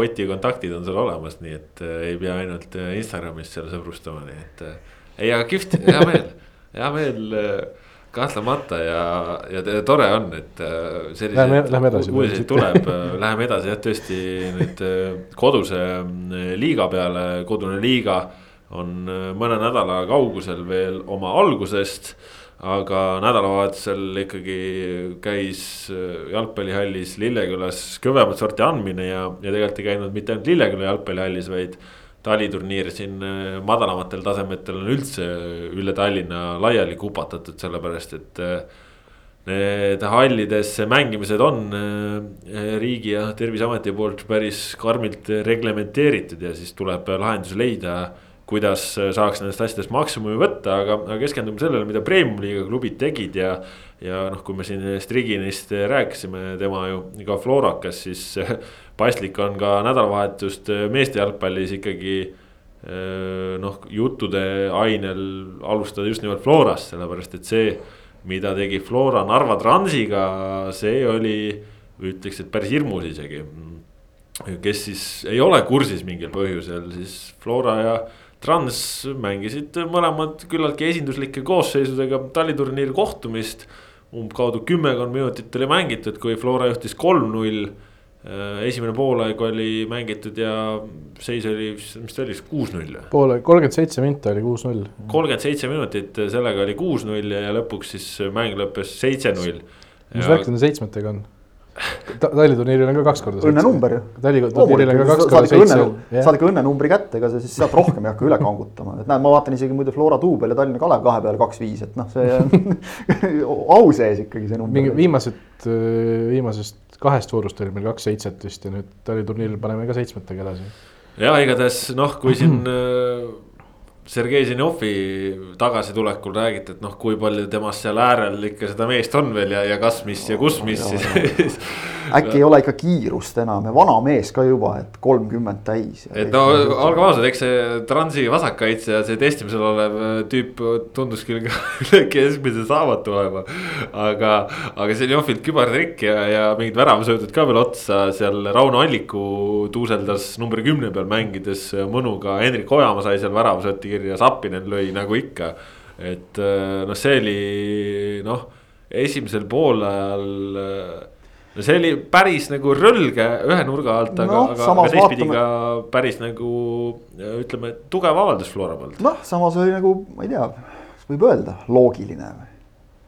Oti kontaktid on sul olemas, nii et äh, ei pea ainult äh, Instagramis seal sõbrustama, nii et äh,. ei, aga kihvt, hea meel, hea meel äh, kahtlemata ja, ja tore on, et äh, selliseid uudiseid tuleb, äh, läheme edasi jah, tõesti nüüd äh, koduse liiga peale, kodune liiga on mõne nädala kaugusel veel oma algusest. aga nädalavahetusel ikkagi käis jalgpallihallis Lillekülas kõvemat sorti andmine ja, ja tegelikult ei käinud mitte ainult Lilleküla jalgpallihallis, vaid taliturniir siin äh, madalamatel tasemetel on üldse üle Tallinna laiali kupatatud, sellepärast et. Äh, need hallides mängimised on äh, riigi ja terviseameti poolt päris karmilt reglementeeritud ja siis tuleb lahendus leida kuidas saaks nendest asjadest maksimumi võtta, aga, aga keskendume sellele, mida premium-liiga klubid tegid ja. ja noh, kui me siin Striginist rääkisime, tema ju ka Florakas, siis paslik on ka nädalavahetust äh, meeste jalgpallis ikkagi äh, noh, juttude ainel alustada just nimelt Florast, sellepärast et see, mida tegi Flora Narva Transiga, see oli, ütleks, et päris hirmus isegi. kes siis ei ole kursis mingil põhjusel, siis Flora ja Trans mängisid mõlemad küllaltki esinduslike koosseisudega taliturniiri kohtumist. umbkaudu kümmekond minutit oli mängitud, kui Flora juhtis kolm-null Äh, esimene poolaeg oli mängitud ja seis oli, mis ta oli siis, kuus-null või? poole, kolmkümmend seitse minti oli kuus-null. kolmkümmend seitse minutit, sellega oli kuus-null ja lõpuks siis mäng lõppes seitse-null. mis värk nende seitsmetega on? Taliturniiril on ka kaks korda seitse. õnnenumber ju. taliturniiril on ka kaks korda seitse. saad ikka õnnenumbri kätte, ega sa siis sealt rohkem ei hakka üle kangutama, et näed, ma vaatan isegi muide Flora duubel ja Tallinna Kalev kahe peale kaks-viis, et noh, see *laughs* au sees ikkagi see number. mingi viimased, viimasest kahest voorust oli meil kaks seitset vist ja nüüd taliturniiril paneme ka seitsmetega edasi. ja igatahes noh, kui siin *clears throat* Sergei Zenjovi tagasitulekul räägiti, et noh, kui palju temast seal äärel ikka seda meest on veel ja, ja kas, mis ja kus, mis siis äkki ei ole ikka kiirust enam ja vana mees ka juba, et kolmkümmend täis. et no olgem ausad, eks see Transi vasakkaitsja, see testimisel olev tüüp tundus küll ka *laughs* üle keskmise saamatu olema. aga, aga Zenjovilt kübartrikk ja, ja mingid väravasöödud ka veel otsa, seal Rauno Alliku tuuseldas numbri kümne peal mängides mõnuga, Hendrik Ojamaa sai seal väravasööti kirja, Zappinen lõi nagu ikka. et äh, noh, see oli noh, esimesel poolajal äh, no see oli päris nagu rõlge ühe nurga alt, aga no,, aga, aga teistpidi ka päris nagu ütleme, tugev avaldus Flora poolt. noh, samas oli nagu, ma ei tea, võib öelda, loogiline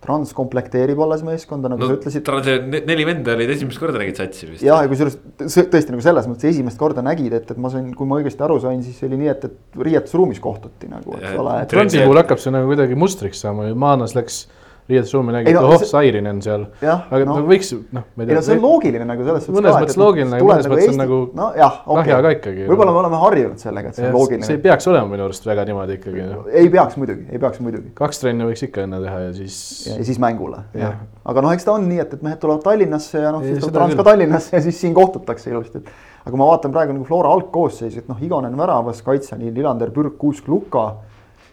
Trans komplekteerib alles meeskonda, nagu no, sa ütlesid. Trans, neli venda olid esimest korda nägid satsi vist. jah, ja kusjuures tõesti nagu selles mõttes esimest korda nägid, et, et ma sain, kui ma õigesti aru sain, siis oli nii, et, et riietusruumis kohtuti nagu, eks ole. Transi puhul hakkab see nagu kuidagi mustriks saama, Maanas läks riietusruumi nägid, no, oh, Sairinen seal. aga no, võiks, noh, ma ei tea. ei no see on loogiline nagu selles suhtes. mõnes mõttes loogiline, aga mõnes mõttes on nagu jah, okay. ka ikkagi. võib-olla me oleme harjunud sellega, et see on loogiline. see ei peaks olema minu arust väga niimoodi ikkagi no.. ei peaks muidugi, ei peaks muidugi. kaks trenni võiks ikka enne teha ja siis. ja siis mängule, jah. aga noh, eks ta on nii, et, et mehed tulevad Tallinnasse ja noh, siis tuleb Trans ka Tallinnasse ja siis siin kohtutakse ilusti, aga ma vaatan praegu nagu Flora algkoosseisu, et noh, Igonen väravas, kaitse nii Lillander, Pürk, Kuusk, Luka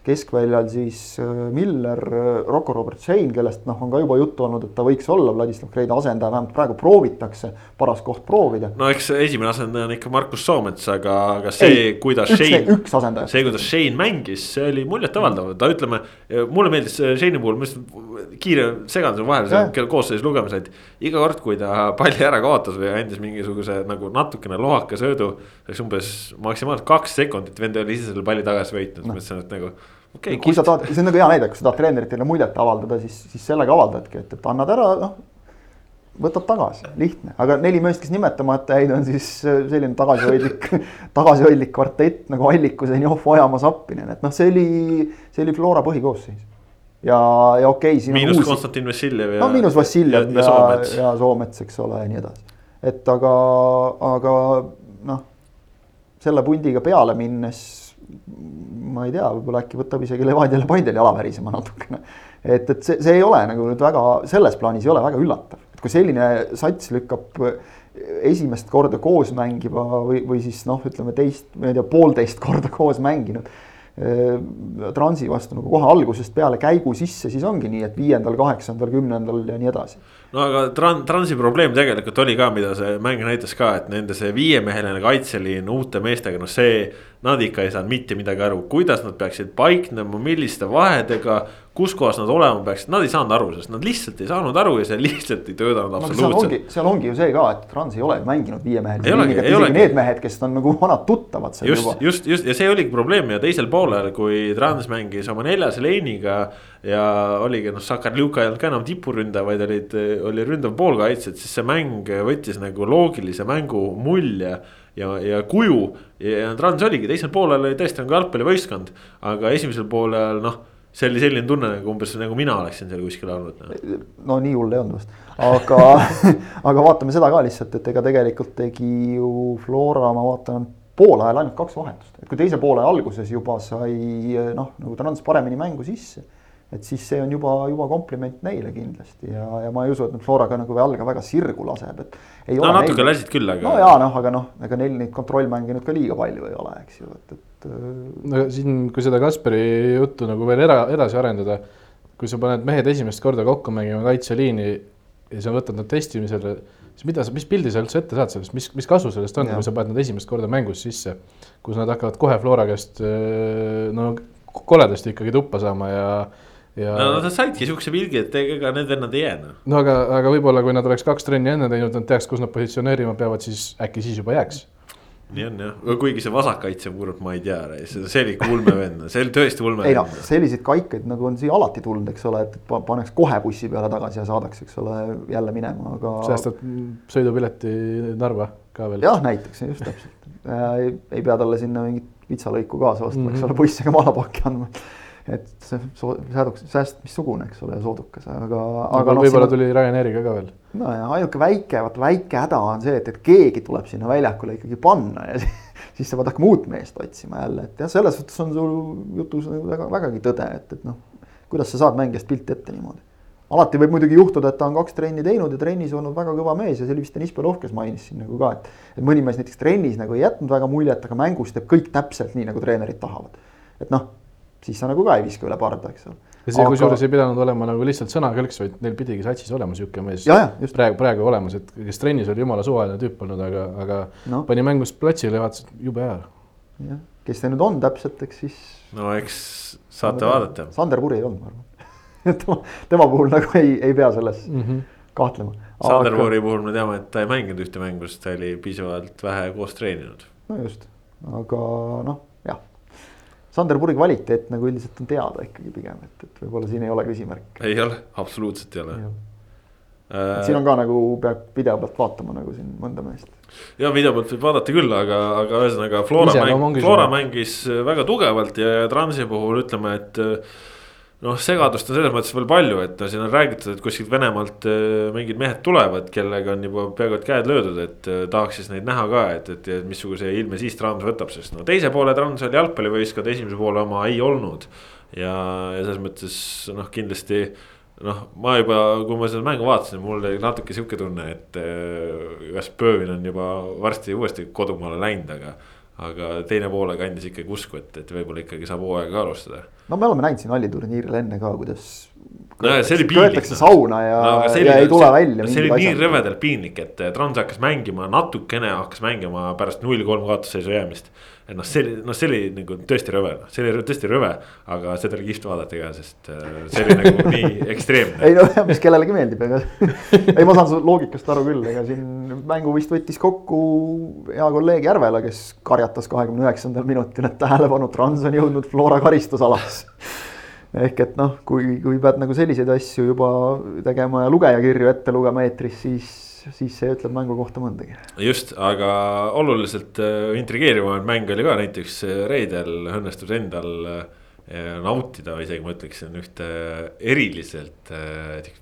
keskväljal siis äh, Miller, Rocco Robert Shane, kellest noh, on ka juba juttu olnud, et ta võiks olla Vladislav Kreida asendaja, vähemalt praegu proovitakse, paras koht proovida. no eks esimene asendaja on ikka Markus Soomets, aga, aga see, kuidas Shane. üks asendaja. see, kuidas Shane mängis, see oli muljetavaldav, ta ütleme, mulle meeldis Shane'i puhul, ma lihtsalt kiire segaduse vahel, kelle koosseisu lugemised. iga kord, kui ta palli ära kaotas või andis mingisuguse nagu natukene lohaka söödu. läks umbes maksimaalselt kaks sekundit, vend oli ise selle palli tagasi võitnud no., mõtlesin, et nagu okay,. kui sa tahad, see on nagu hea näide, kui sa tahad treeneritele muljet avaldada, siis, siis sellega avaldadki, et, et annad ära, noh. võtad tagasi, lihtne, aga neli meest, kes nimetamata jäid, on siis äh, selline tagasihoidlik *laughs* tagasihoidlik kvartett nagu Alliku, Zenjov, Ojamaa, Zappinen, et noh, see oli, see oli Flora põhikoosseis ja, ja okei okay,. miinus uusi... Konstantin Vassiljev ja. no miinus Vassiljev ja, ja, ja Soomets, ja Soomets, eks ole, ja nii edasi. et aga, aga noh, selle pundiga peale minnes ma ei tea, võib-olla äkki võtab isegi Levadiale Paideli jala värisema natukene. et, et see, see ei ole nagu nüüd väga, selles plaanis ei ole väga üllatav, et kui selline sats lükkab esimest korda koos mängiva või, või siis noh, ütleme teist, ma ei tea, poolteist korda koos mänginud Transi vastu nagu kohe algusest peale käigu sisse, siis ongi nii, et viiendal, kaheksandal, kümnendal ja nii edasi no aga Tran-, Transi probleem tegelikult oli ka, mida see mäng näitas ka, et nende see viiemeheline kaitseliin uute meestega, noh see. Nad ikka ei saanud mitte midagi aru, kuidas nad peaksid paiknema, milliste vahedega, kus kohas nad olema peaksid, nad ei saanud aru, sest nad lihtsalt ei saanud aru ja see lihtsalt ei töötanud no, absoluutselt. seal ongi ju see ka, et Trans ei ole mänginud viiemehelise liiniga, et isegi need mehed, kes on nagu vanad tuttavad seal just, juba. just, just ja see oligi probleem ja teisel poolel, kui Trans mängis oma neljase leiniga ja oligi noh, Sakarljuka ei olnud ka enam tipuründaja, vaid olid, oli ründav poolkaitsjad, siis see mäng võttis nagu loogilise mängu mulje ja, ja kuju. ja Trans oligi, teisel poolel oli tõesti nagu jalgpallivõistkond, aga esimesel poolel noh see oli selline tunne nagu umbes nagu mina oleksin seal kuskil olnud no.. no nii hull ei olnud vast, aga *laughs* aga vaatame seda ka lihtsalt, et ega tegelikult tegi ju Flora, ma vaatan, poolajal ainult kaks vahetust, et kui teise poole alguses juba sai noh, nagu Trans paremini mängu sisse et siis see on juba, juba kompliment neile kindlasti ja, ja ma ei usu, et nüüd Flora ka nagu jalga väga sirgu laseb, et. no natuke neil... lasid küll, aga. no jaa, noh, aga noh, ega neil neid kontrollmänge nüüd ka liiga palju ei ole, eks ju, et, et. No siin, kui seda Kasperi juttu nagu veel era, edasi arendada. kui sa paned mehed esimest korda kokku mängima kaitseliini ja sa võtad nad testimisele, siis mida sa, mis pildi sa üldse ette saad sellest, mis, mis kasu sellest on, kui sa paned nad esimest korda mängus sisse. kus nad hakkavad kohe Flora käest no koledasti ikkagi tuppa saama ja ja. no nad saidki siukse pilgi, et ega need vennad ei jää noh. no aga, aga võib-olla kui nad oleks kaks trenni enne teinud, nad teaks, kus nad positsioneerima peavad, siis äkki siis juba jääks. Nii on jah, kuigi see vasakkaitse puurut ma ei tea, see oli ikka ulme vend, see oli tõesti ulme vend. ei noh, selliseid kaikaid nagu on siia alati tulnud, eks ole, et paneks kohe bussi peale tagasi ja saadaks, eks ole, jälle minema, aga. säästad sõidupileti Narva ka veel. jah, näiteks just täpselt äh,, ei pea talle sinna mingit vitsalõiku kaasa ostma mm, -hmm. eks ole, buss ega malapakki andma et see sääduks, sääst missugune, eks ole, soodukas, aga, aga no,. võib-olla tuli Ryanairiga ka veel. no ja ainuke väike, vaata väike häda on see, et, et keegi tuleb sinna väljakule ikkagi panna ja *laughs* siis sa pead hakkama uut meest otsima jälle, et jah, selles suhtes on sul jutus nagu väga, vägagi tõde, et, et noh. kuidas sa saad mängijast pilti ette niimoodi? alati võib muidugi juhtuda, et ta on kaks trenni teinud ja trennis olnud väga kõva mees ja see oli vist Deniss Belov, kes mainis siin nagu ka, et. et mõni mees näiteks trennis nagu ei jätnud väga muljet, aga mängus teeb kõik täpselt nii, nagu treenerid tahavad. et noh siis sa nagu ka ei viska üle parda, eks ole. ja see Aga... kusjuures ei pidanud olema nagu lihtsalt sõnakõlks, vaid neil pidigi satsis olema sihuke mees ja, ja, praegu, praegu olemas, et kes trennis oli jumala suvaline tüüp olnud, aga, aga no. pani mängust platsile ja vaatas, et jube hea. jah, kes ta nüüd on täpselt, eks siis. no eks saate no, vaadata. Sander Puri ei olnud, ma arvan *laughs* tema, tema puhul nagu ei, ei pea selles mm -hmm. kahtlema. Sander Aga... Puri puhul me teame, et ta ei mänginud ühte mängu, sest ta oli piisavalt vähe koos treeninud. no just, aga noh Sander Purgi kvaliteet nagu üldiselt on teada ikkagi pigem, et, et võib-olla siin ei ole küsimärk. ei ole, absoluutselt ei ole. Äh... siin on ka nagu peab video pealt vaatama nagu siin mõnda meest. ja video pealt võib vaadata küll, aga, aga ühesõnaga Flora, mäng, Flora mängis väga tugevalt ja Transi puhul ütleme, et noh, segadust on selles mõttes veel palju, et no siin on räägitud, et kuskilt Venemaalt äh, mingid mehed tulevad, kellega on juba peaaegu et käed löödud, et äh, tahaks siis neid näha ka, et, et, missuguse ilme siis Trans võtab, sest no teise poole Trans oli jalgpallivõistkond, esimese poole oma ei olnud. ja, ja selles mõttes noh, kindlasti noh, ma juba, kui ma seda mängu vaatasin, mul oli natuke sihuke tunne, et äh, kas Pöövin on juba varsti uuesti kodumaale läinud, aga. Aga teine poole kandis ikkagi usku, et, et võib-olla ikkagi saab hooaega alustada. No me oleme näinud siin halliturniiril enne ka, kuidas no see oli piinlik. köetakse sauna ja no,, ja ei tule see, välja. see oli nii rõvedalt piinlik, et Trans hakkas mängima natukene hakkas mängima pärast null kolm kaotusseisu jäämist et noh, see oli, noh, see oli nagu tõesti rõve, noh, see oli tõesti rõve, aga seda oli kihvt vaadata ka, sest äh, see oli nagu nii *laughs* ekstreemne. ei no mis kellelegi meeldib, ega *laughs* ei, ma saan su loogikast aru küll, ega siin mängu vist võttis kokku hea kolleeg Järvela, kes karjatas kahekümne üheksandal minutil, et tähelepanu, Trans on jõudnud Flora karistusalasse ehk et noh, kui, kui pead nagu selliseid asju juba tegema ja lugejakirju ette lugema eetris, siis siis see ütleb mängu kohta mõndagi. just, aga oluliselt äh, intrigeerivam mäng oli ka näiteks äh, reedel õnnestus endal äh, nautida, isegi ma ütleksin ühte eriliselt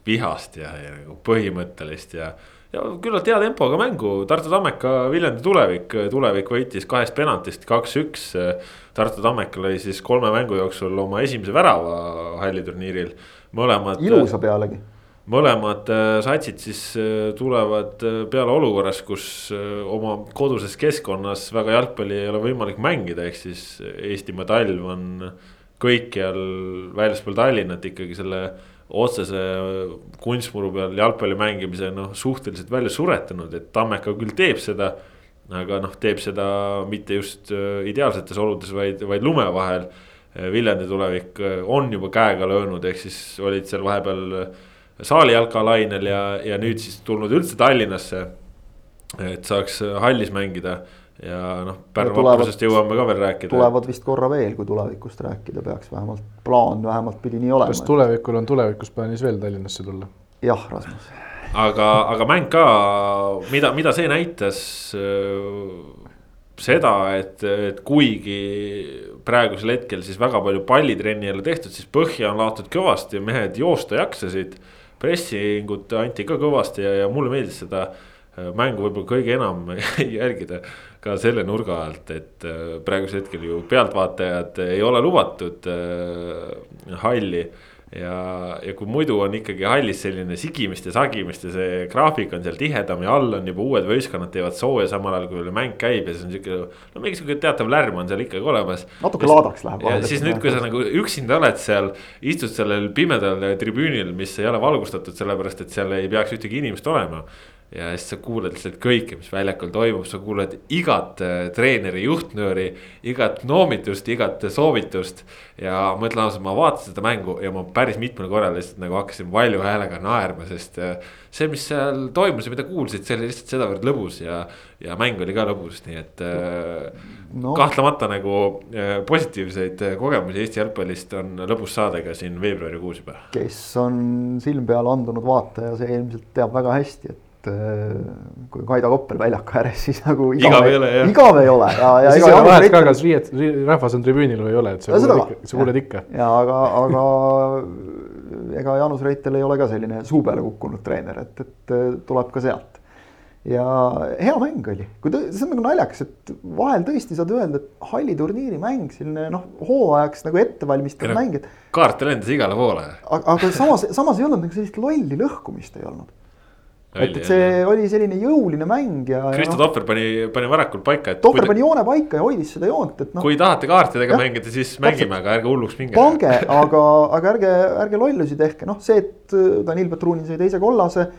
vihast ja, ja nagu põhimõttelist ja. ja küllalt hea tempoga mängu, Tartu Tammeka, Viljandi tulevik, tulevik võitis kahest penaltist kaks-üks. Tartu Tammeka lõi siis kolme mängu jooksul oma esimese värava halliturniiril, mõlemad. ilusa pealegi mõlemad äh, satsid siis äh, tulevad äh, peale olukorras, kus oma koduses keskkonnas väga jalgpalli ei ole võimalik mängida, ehk siis Eestimaa talv on kõikjal väljaspool Tallinnat ikkagi selle otsese kunstmuru peal jalgpalli mängimise noh, suhteliselt välja suretanud, et Tammeka küll teeb seda. Aga noh, teeb seda mitte just ideaalsetes oludes, vaid, vaid lume vahel. Viljandi tulevik on juba käega löönud, ehk siis olid seal vahepeal saali jalkalainel ja, ja nüüd siis tulnud üldse Tallinnasse. et saaks hallis mängida ja noh, Pärnu vaprusest jõuame ka veel rääkida. tulevad vist korra veel, kui tulevikust rääkida peaks, vähemalt plaan vähemalt pidi nii olema. kas tulevikul on tulevikus plaanis veel Tallinnasse tulla? jah, Rasmus. Aga, aga mäng ka, mida, mida see näitas seda, et, et kuigi praegusel hetkel siis väga palju pallitrenni ei ole tehtud, siis põhja on laotud kõvasti, mehed joosta jaksasid. Pressingut anti ka kõvasti ja, ja mulle meeldis seda äh, mängu võib-olla kõige enam *laughs* jälgida ka selle nurga alt, et äh, praegusel hetkel ju pealtvaatajad ei ole lubatud äh, halli ja, ja kui muidu on ikkagi hallis selline sigimist ja sagimist ja see graafik on seal tihedam ja all on juba uued võistkonnad teevad sooja, samal ajal kui mäng käib ja siis on sihuke. no mingi sihuke teatav lärm on seal ikkagi olemas. natuke laadaks läheb. ja siis nüüd, kui sa nagu üksinda oled seal, istud sellel pimedal tribüünil, mis ei ole valgustatud, sellepärast et seal ei peaks ühtegi inimest olema ja siis sa kuulad lihtsalt kõike, mis väljakul toimub, sa kuulad igat äh, treeneri juhtnööri, igat noomitust, igat soovitust. ja ma ütlen ausalt, ma vaatasin seda mängu ja ma päris mitmel korral lihtsalt nagu hakkasin valju häälega naerma, sest äh, see, mis seal toimus ja mida kuulsid, see oli lihtsalt sedavõrd lõbus ja. ja mäng oli ka lõbus, nii et äh, no. kahtlemata nagu positiivseid kogemusi Eesti jalgpallist on lõbus saada ka siin veebruarikuus juba. kes on silm peale andunud vaataja, see ilmselt teab väga hästi, et et äh, kui Kaido Koppel väljaku ääres, siis nagu igav ei ole, igav ei ole ja, ja. siis ei ole vahet ka, kas riiet, rahvas on tribüünil või ei ole, et sa kuuled ikka, sa kuuled ikka. ja aga, aga ega Jaanus Reitel ei ole ka selline suu peale kukkunud treener, et, et tuleb ka sealt. ja hea mäng oli, kui tõ-, see on nagu naljakas, et vahel tõesti saad öelda, et halliturniiri mäng, selline noh, hooajaks nagu ettevalmistav mäng, et. kaarte lendas igale poole. aga samas, samas ei olnud nagu sellist lolli lõhkumist ei olnud et, et see oli selline jõuline mäng ja. Kristo no, Tohver pani, pani varakult paika, et. Tohver pani joone paika ja hoidis seda joont, et noh. kui tahate kaartidega mängida, siis mängime, aga ärge hulluks minge. pange, aga, aga ärge, ärge lollusi tehke, noh, see, et äh, Danil Petrunin sai teise kollase.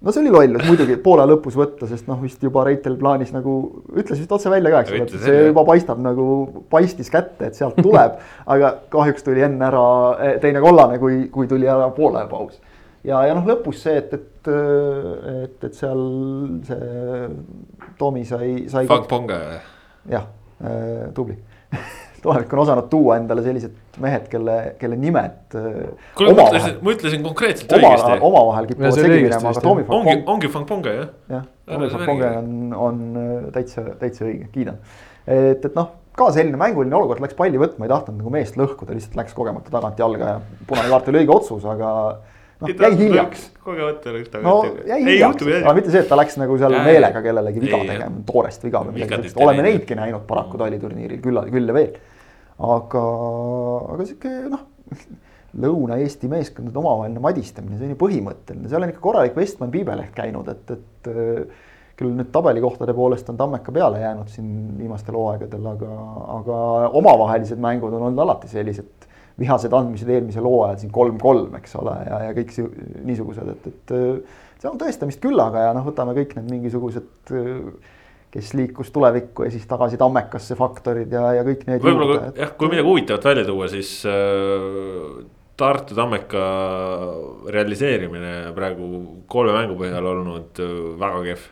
no see oli lollus muidugi poole lõpus võtta, sest noh, vist juba Reitel plaanis nagu ütles vist otse välja ka, eks ole, et see juba paistab nagu paistis kätte, et sealt tuleb *laughs* aga kahjuks tuli enne ära eh, teine kollane, kui, kui tuli ära poole paus ja, ja noh, lõpus see, et, et, et, et seal see Tomi sai, sai. Fang Ponga. jah äh,, tubli *laughs* tulevik on osanud tuua endale sellised mehed, kelle, kelle nimed. Äh, kuule, ma ütlesin, ma ütlesin konkreetselt oma, õigesti. omavahel kipuvad segi minema, aga Tomi ongi, ongi Fang Ponga jah. jah, Tomi Fang Ponga on, on äh, täitsa, täitsa õige, kiidan. et, et noh, ka selline mänguline olukord, läks palli võtma, ei tahtnud nagu meest lõhkuda, lihtsalt läks kogemata tagant jalga ja punane kaart oli õige otsus, aga noh, jäi hiljaks. kogemata läks tagasi. no jäi hiljaks, aga mitte see, et ta läks nagu seal ja, meelega kellelegi viga tegema, toorest viga või midagi sellist, oleme neidki näinud paraku taliturniiril küll, küll ja veel. aga, aga sihuke noh, Lõuna-Eesti meeskondade omavaheline madistamine, see on ju põhimõtteline, seal on ikka korralik Westman piibeleht käinud, et, et küll nüüd tabelikohtade poolest on Tammeka peale jäänud siin viimastel hooaegadel, aga, aga omavahelised mängud on olnud alati sellised vihased andmised eelmisel hooajal siin kolm-kolm, eks ole, ja, ja kõik niisugused, et, et seal on tõestamist küllaga ja noh, võtame kõik need mingisugused kes liikus tulevikku ja siis tagasi Tammekasse faktorid ja, ja kõik need. võib-olla jah, kui midagi huvitavat välja tuua, siis äh, Tartu Tammeka realiseerimine praegu kolme mängu põhjal olnud äh, väga kehv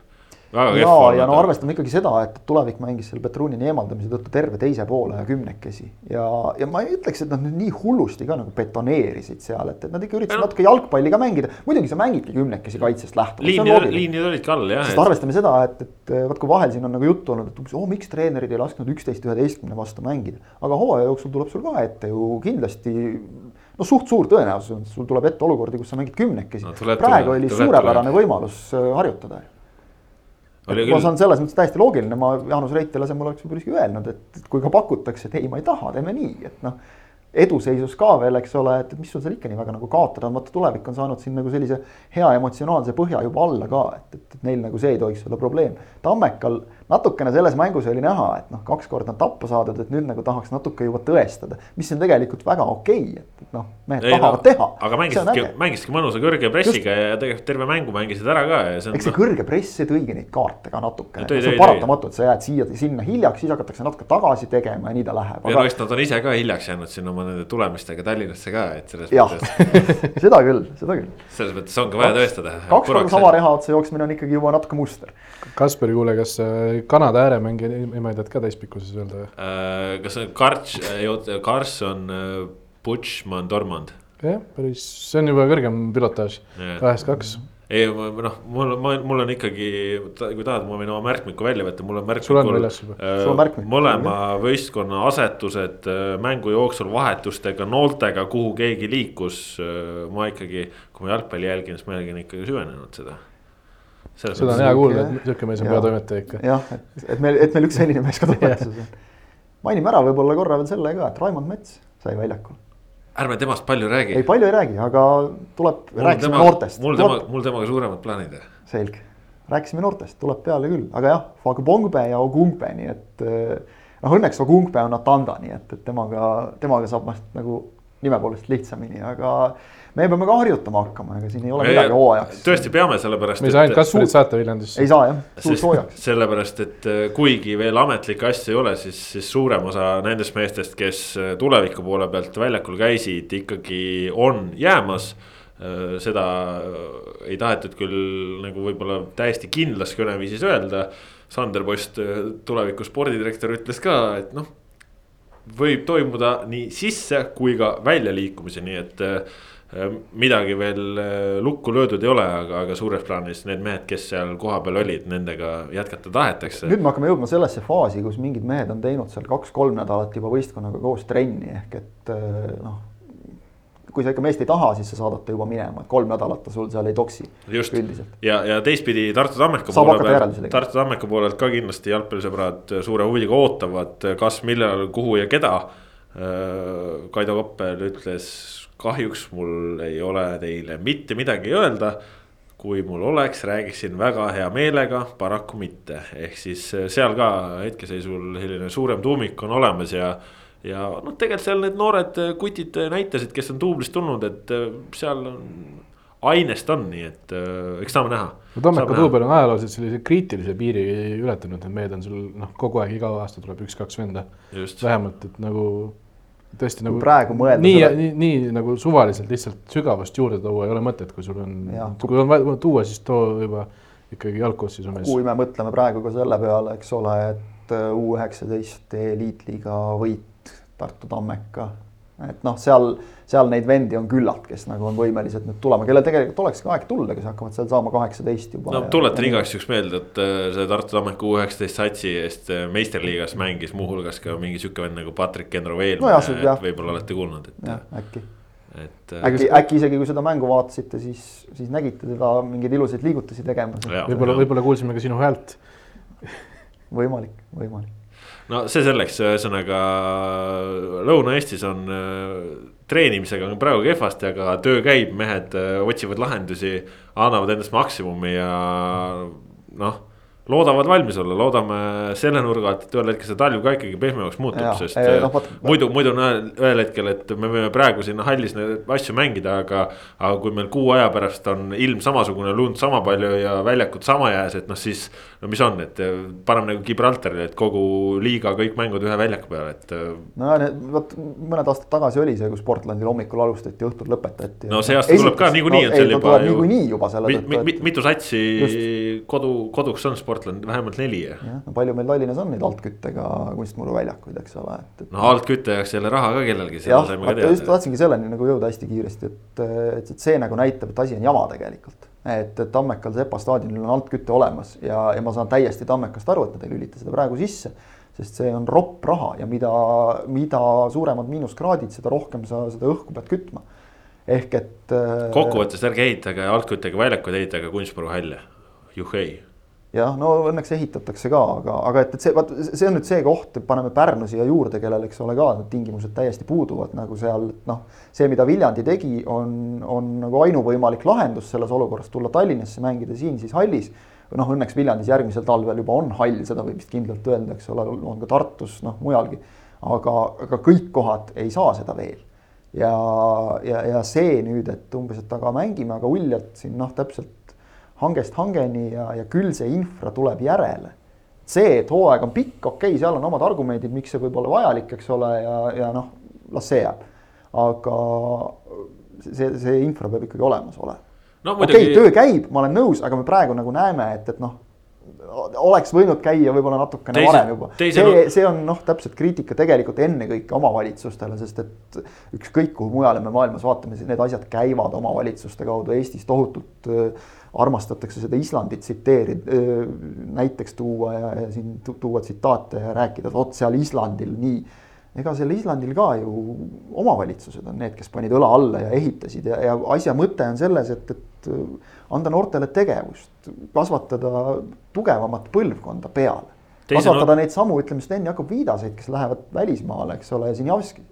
ja, ja no arvestame ikkagi seda, et tulevik mängis selle Petrunini eemaldamise tõttu terve teise poole ja kümnekesi. ja, ja ma ei ütleks, et nad nüüd nii hullusti ka nagu betoneerisid seal, et, et nad ikka üritasid no. natuke jalgpalli ka mängida. muidugi sa mängidki kümnekesi kaitsest lähtuvalt. liinid, liinid olidki all jah. sest arvestame seda, et, et vaat kui vahel siin on nagu juttu olnud, et umbes, oo miks treenerid ei lasknud üksteist üheteistkümne vastu mängida. aga hooaja jooksul tuleb sul ka ette ju kindlasti no suht suur tõenäosus, sul tuleb ette olukordi, kus sa mängid kümnekesi no,. praegu oli suurepärane võimalus äh, harjutada ma saan selles mõttes täiesti loogiline, ma Jaanus Reitele asemel oleks võib-olla isegi öelnud, et kui ka pakutakse, et ei, ma ei taha, teeme nii, et noh eduseisus ka veel, eks ole, et mis sul seal ikka nii väga nagu kaotada on, vaata tulevik on saanud siin nagu sellise hea emotsionaalse põhja juba alla ka, et, et, et neil nagu see ei tohiks olla probleem. Tammekal natukene selles mängus oli näha, et noh, kaks korda on tappa saadud, et nüüd nagu tahaks natuke juba tõestada, mis on tegelikult väga okei okay,, et, et noh, mehed ei, tahavad no, teha. aga mängisidki, mängisidki mõnusa kõrge pressiga Just. ja tegelikult terve mängu mängisid ära ka ja see on. eks see no... kõrge press, see tõigi neid kaarte ka natukene, see on paratamatu, et sa jääd siia, sinna hiljaks, siis hakatakse natuke tagasi tegema ja nii ta läheb aga.... ja no eks nad on ise ka hiljaks jäänud siin oma nende tulemistega Tallinnasse ka, et selles ja. mõttes *laughs* seda küll, seda küll. selles mõttes ongi vaja tõestada. kaks korda sama reha otsa jooksmine on ikkagi juba natuke muster. Kasperi, kuule, kas äh, Kanada ääremängija nimetad ka täispikkuses öelda või? Äh,? kas on Karts, äh, Carson äh, Butchman Dormand? jah, päris, see on juba kõrgem pilotaaž, kahest kaks. Ei, noh, mul, ma, mul on ikkagi, kui tahad, ma võin oma märkmiku välja võtta, mul on märkmikul äh, mõlema võistkonna asetused äh, mängu jooksul vahetustega, nooltega, kuhu keegi liikus ma ikkagi, kui ma jalgpalli jälgin, siis ma jälgin ikkagi süvenenud seda. Seda on hea kuulda, et niisugune mees on peatoimetaja ikka. jah, et, et meil, et meil üks selline mees ka *laughs* toimetuses on. mainime ära võib-olla korra veel selle ka, et Raimond Mets sai väljakul ärme temast palju räägi. ei, palju ei räägi, aga tuleb, rääkisime tema, noortest. mul tema, mul temaga suuremad plaanid. selge, rääkisime noortest, tuleb peale küll, aga jah, Fagbongbe ja Ogungbe, nii et eh, noh, õnneks Ogungbe on Atanda, nii et, et temaga, temaga saab vast nagu nime poolest lihtsamini, aga me peame ka harjutama hakkama, ega siin ei ole me midagi hooajaks. tõesti peame, sellepärast. me ei saa ainult Kasparit saata Viljandisse. ei saa jah, suur soojaks. *laughs* sellepärast, et äh, kuigi veel ametlikke asju ei ole, siis, siis suurem osa nendest meestest, kes äh, tuleviku poole pealt väljakul käisid, ikkagi on jäämas äh, seda ei tahetud küll nagu võib-olla täiesti kindlas kõneviisis öelda. Sander Post, tuleviku spordidirektor ütles ka, et noh, võib toimuda nii sisse kui ka väljaliikumisi, nii et Äh, midagi veel äh, lukku löödud ei ole, aga, aga suures plaanis need mehed, kes seal kohapeal olid, nendega jätkata tahetakse. nüüd me hakkame jõudma sellesse faasi, kus mingid mehed on teinud seal kaks-kolm nädalat juba võistkonnaga koos trenni, ehk et äh, noh. kui sa ikka meest ei taha, siis sa saadad ta juba minema, et kolm nädalat ta sul seal ei toksi. just, ja, ja teistpidi Tartu Tammeka poole pealt, Tartu Tammeka poolelt ka kindlasti jalgpallisõbrad suure huviga ootavad, kas, millal, kuhu ja keda. Kaido Koppel ütles kahjuks mul ei ole teile mitte midagi öelda. kui mul oleks, räägiksin väga hea meelega, paraku mitte, ehk siis eh, seal ka hetkeseisul selline suurem tuumik on olemas ja. ja noh, tegelikult seal need noored kutid näitasid, kes on duublist tulnud, et eh, seal on ainest on, nii et äh, eks saame näha. no Tammeka duubel on ajalooliselt sellise kriitilise piiri ületanud, need mehed on sul noh, kogu aeg iga aasta tuleb üks-kaks venda. vähemalt, et nagu tõesti nagu praegu mõelda. nii, nii, nii nagu suvaliselt lihtsalt sügavust juurde tuua ei ole mõtet, kui sul on, kui on vaja tuua, siis too juba ikkagi jalgkossis on mees. kui me mõtleme praegu ka selle peale, eks ole, et äh, U üheksateist eliitliiga võit Tartu Tammeka et noh, seal, seal neid vendi on küllalt, kes nagu on võimelised nüüd tulema, kellel tegelikult oleks ka aeg tulla, kes hakkavad seal saama kaheksateist juba. no tuletan igaks juhuks meelde, et äh, see Tartu Tammeku üheksateist satsi eest äh, meistriliigas mängis muuhulgas ka mingi sihuke vend nagu Patrick Enro-Veel no. võib-olla olete kuulnud, et. äkki et. Äh, äkki, äkki isegi kui seda mängu vaatasite, siis, siis nägite teda mingeid ilusaid liigutusi tegemas. võib-olla, võib-olla kuulsime ka sinu häält võimalik, võimalik no see selleks, ühesõnaga Lõuna-Eestis on treenimisega on praegu kehvasti, aga töö käib, mehed otsivad lahendusi, annavad endast maksimumi ja noh. loodavad valmis olla, loodame selle nurga alt, et ühel hetkel see talv ka ikkagi pehmemaks muutub, sest eh, no, võt, muidu, muidu on ühel hetkel, et me võime praegu sinna hallis neid asju mängida, aga. aga kui meil kuu aja pärast on ilm samasugune, lund sama palju ja väljakud sama jääs, et noh, siis. No mis on, et paneme nagu Gibraltarile, et kogu liiga kõik mängud ühe väljaku peale, et. no vot mõned aastad tagasi oli see, kus Portlandil hommikul alustati, õhtul lõpetati. no see aasta tuleb ka niikuinii no, on seal juba. niikuinii juba selle tõttu. mitu satsi kodu, koduks on sport Portland vähemalt neli. jah, no palju meil Tallinnas on neid altküttega kunstmuruväljakuid, eks ole, et, et. no altkütte jaoks jälle raha ka kellelgi. jah, just tahtsingi selleni nagu jõuda hästi kiiresti, et, et, et see nagu näitab, et asi on jama tegelikult. Et, et Tammekal Sepa staadionil on altküte olemas ja, ja ma saan täiesti Tammekast aru, et nad ei lülita seda praegu sisse sest see on ropp raha ja mida, mida suuremad miinuskraadid, seda rohkem sa seda õhku pead kütma. ehk et. kokkuvõttes ärge ehitage altküttega väljakuid, ehitage kunstmuruhalle, juhhei jah, no õnneks ehitatakse ka, aga, aga et, et see, vaat see on nüüd see koht, paneme Pärnu siia juurde, kellel, eks ole, ka need tingimused täiesti puuduvad nagu seal, noh. see, mida Viljandi tegi, on, on nagu ainuvõimalik lahendus selles olukorras, tulla Tallinnasse, mängida siin siis hallis. noh, õnneks Viljandis järgmisel talvel juba on hall, seda võib vist kindlalt öelda, eks ole, on ka Tartus, noh mujalgi. aga, aga kõik kohad ei saa seda veel ja, ja, ja see nüüd, et umbes, et aga mängime, aga uljalt siin noh, täpselt hangest hangeni ja, ja küll see infra tuleb järele. see, et hooaeg on pikk, okei okay,, seal on omad argumendid, miks see võib olla vajalik, eks ole, ja, ja noh, las see jääb. aga see, see infra peab ikkagi olemas olema no,. okei okay, muidugi..., töö käib, ma olen nõus, aga me praegu nagu näeme, et, et noh oleks võinud käia võib-olla natukene teise, varem juba. see see on noh, täpselt kriitika tegelikult ennekõike omavalitsustele, sest et ükskõik kuhu mujale me maailmas vaatame, need asjad käivad omavalitsuste kaudu, Eestis tohutult äh, armastatakse seda Islandit tsiteerida, näiteks tuua ja, ja siin tuua tsitaate ja rääkida, et vot seal Islandil nii ega seal Islandil ka ju omavalitsused on need, kes panid õla alla ja ehitasid ja, ja asja mõte on selles, et, et anda noortele tegevust, kasvatada tugevamat põlvkonda peale. kasvatada no... neid samu, ütleme, Sten Jakob Viidaseid, kes lähevad välismaale, eks ole, ja Sinjavski.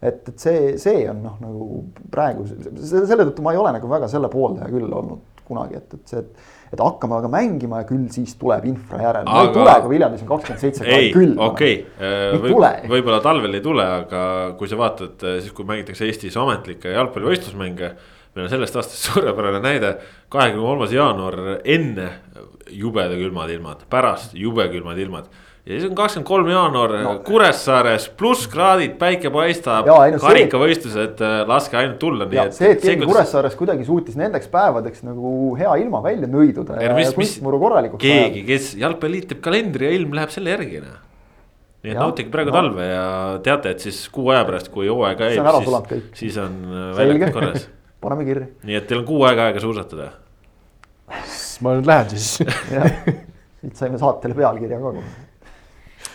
Et, et see, see on noh, nagu praegu selle tõttu ma ei ole nagu väga selle pooldaja küll olnud kunagi, et, et see, et et hakkame aga mängima ja küll siis tuleb infra järele aga.... ei tule, kui Viljandis on kakskümmend seitse kraadi külma. okei okay. Võib, võib-olla talvel ei tule, aga kui sa vaatad siis, kui mängitakse Eestis ametlikke jalgpallivõistlusmänge meil on sellest aastast *laughs* suurepärane näide, kahekümne kolmas jaanuar enne jubeda külmad ilmad, pärast jube külmad ilmad ja siis on kakskümmend kolm jaanuar no. Kuressaares plusskraadid, päike paistab, karikavõistlused, äh, laske ainult tulla. see, et keegi Kuressaares kuidagi suutis nendeks päevadeks nagu hea ilma välja nõiduda ja, ja kunstmuru korralikuks keegi, kes jalgpalliliit teeb kalendri ja ilm läheb selle järgi noh nii et nautige praegu no. talve ja teate, et siis kuu aja pärast, kui hooaeg käib, siis, siis on äh, väljak korras *laughs* paneme kirja. nii et teil on kuu aega aega suusatada. *laughs* ma nüüd lähen siis *laughs* siit saime saatele pealkirja ka kohe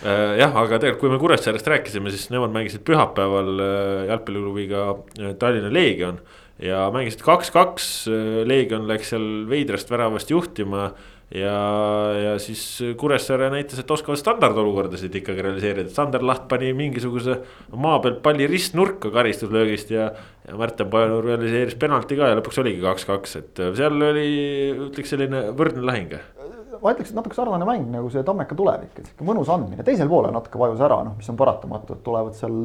jah, aga tegelikult, kui me Kuressaarest rääkisime, siis nemad mängisid pühapäeval äh, jalgpalliklubiga äh, Tallinna Leegion. ja mängisid kaks-kaks, Leegion läks seal veidrast väravast juhtima ja, ja siis Kuressaare näitas, et oskavad standardolukordasid ikkagi realiseerida, Sander Laht pani mingisuguse maa pealt palli ristnurka karistuslöögist ja. ja Märten Pajanur realiseeris penalti ka ja lõpuks oligi kaks-kaks, et seal oli, ütleks selline võrdne lahing ma ütleks, et natuke sarnane mäng nagu see Tammeka tulevik, et sihuke mõnus andmine, teisel poolel natuke vajus ära, noh, mis on paratamatu, et tulevad seal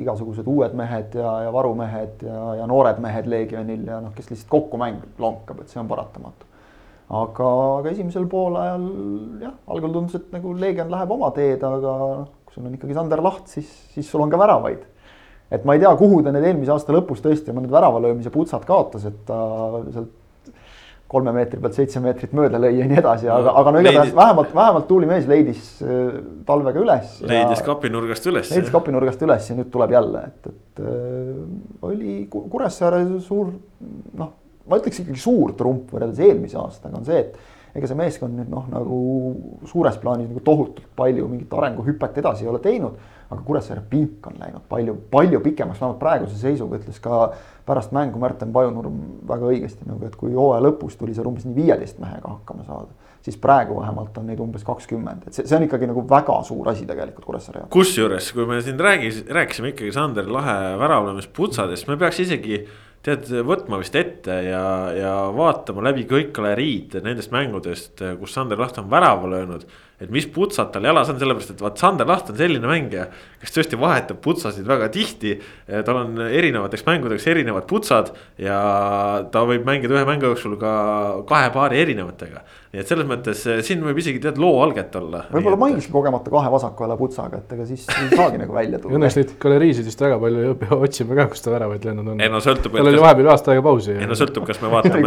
igasugused uued mehed ja, ja varumehed ja, ja noored mehed Leegionil ja noh, kes lihtsalt kokku mäng lonkab, et see on paratamatu aga, aga esimesel poolajal jah, algul tundus, et nagu Leegion läheb oma teed, aga noh, kui sul on ikkagi Sander Laht, siis, siis sul on ka väravaid. et ma ei tea, kuhu ta need eelmise aasta lõpus tõesti mõned väravalöömise putsad kaotas, et ta sealt kolme meetri pealt seitse meetrit mööda lõi ja nii edasi, aga, aga no igatahes vähemalt, vähemalt tuulimees leidis äh, talvega üles. leidis kapinurgast üles. leidis kapinurgast üles ja nüüd tuleb jälle, et, et äh, oli Kuressaare suur noh ma ütleks ikkagi suur trump võrreldes eelmise aastaga on see, et ega see meeskond nüüd noh, nagu suures plaanis nagu tohutult palju mingit arenguhüpet edasi ei ole teinud. aga Kuressaare pink on läinud palju, palju pikemaks, vähemalt praeguse seisuga ütles ka pärast mängu Märten Pajunurm väga õigesti nagu, et kui hooaja lõpus tuli seal umbes nii viieteist mehega hakkama saada siis praegu vähemalt on neid umbes kakskümmend, et see, see on ikkagi nagu väga suur asi tegelikult Kuressaare jaoks. kusjuures, kui me siin räägis, rääkisime ikkagi Sander Lahe väravlõimist putsadest, me peaks isegi tead võtma vist ette ja, ja vaatama läbi kõik galeriid nendest mängudest, kus Sander Laht on värava löönud. Et mis putsad tal jalas on, sellepärast et vaat Sander Laht on selline mängija, kes tõesti vahetab putsasid väga tihti. tal on erinevateks mängudeks erinevad putsad ja ta võib mängida ühe mängu jooksul ka kahe paari erinevatega. nii et selles mõttes eh, siin võib isegi tead loo alget olla. võib-olla mängiski kogemata kahe vasaku jala putsaga, et ega siis ei saagi nagu välja tulla. õnneks neid galeriisid vist väga palju ei pea otsima ka, kus ta väravaid löönud on. ei no sõltub. tal oli vahepeal aasta aega pausi. ei no sõltub, kas me vaatame.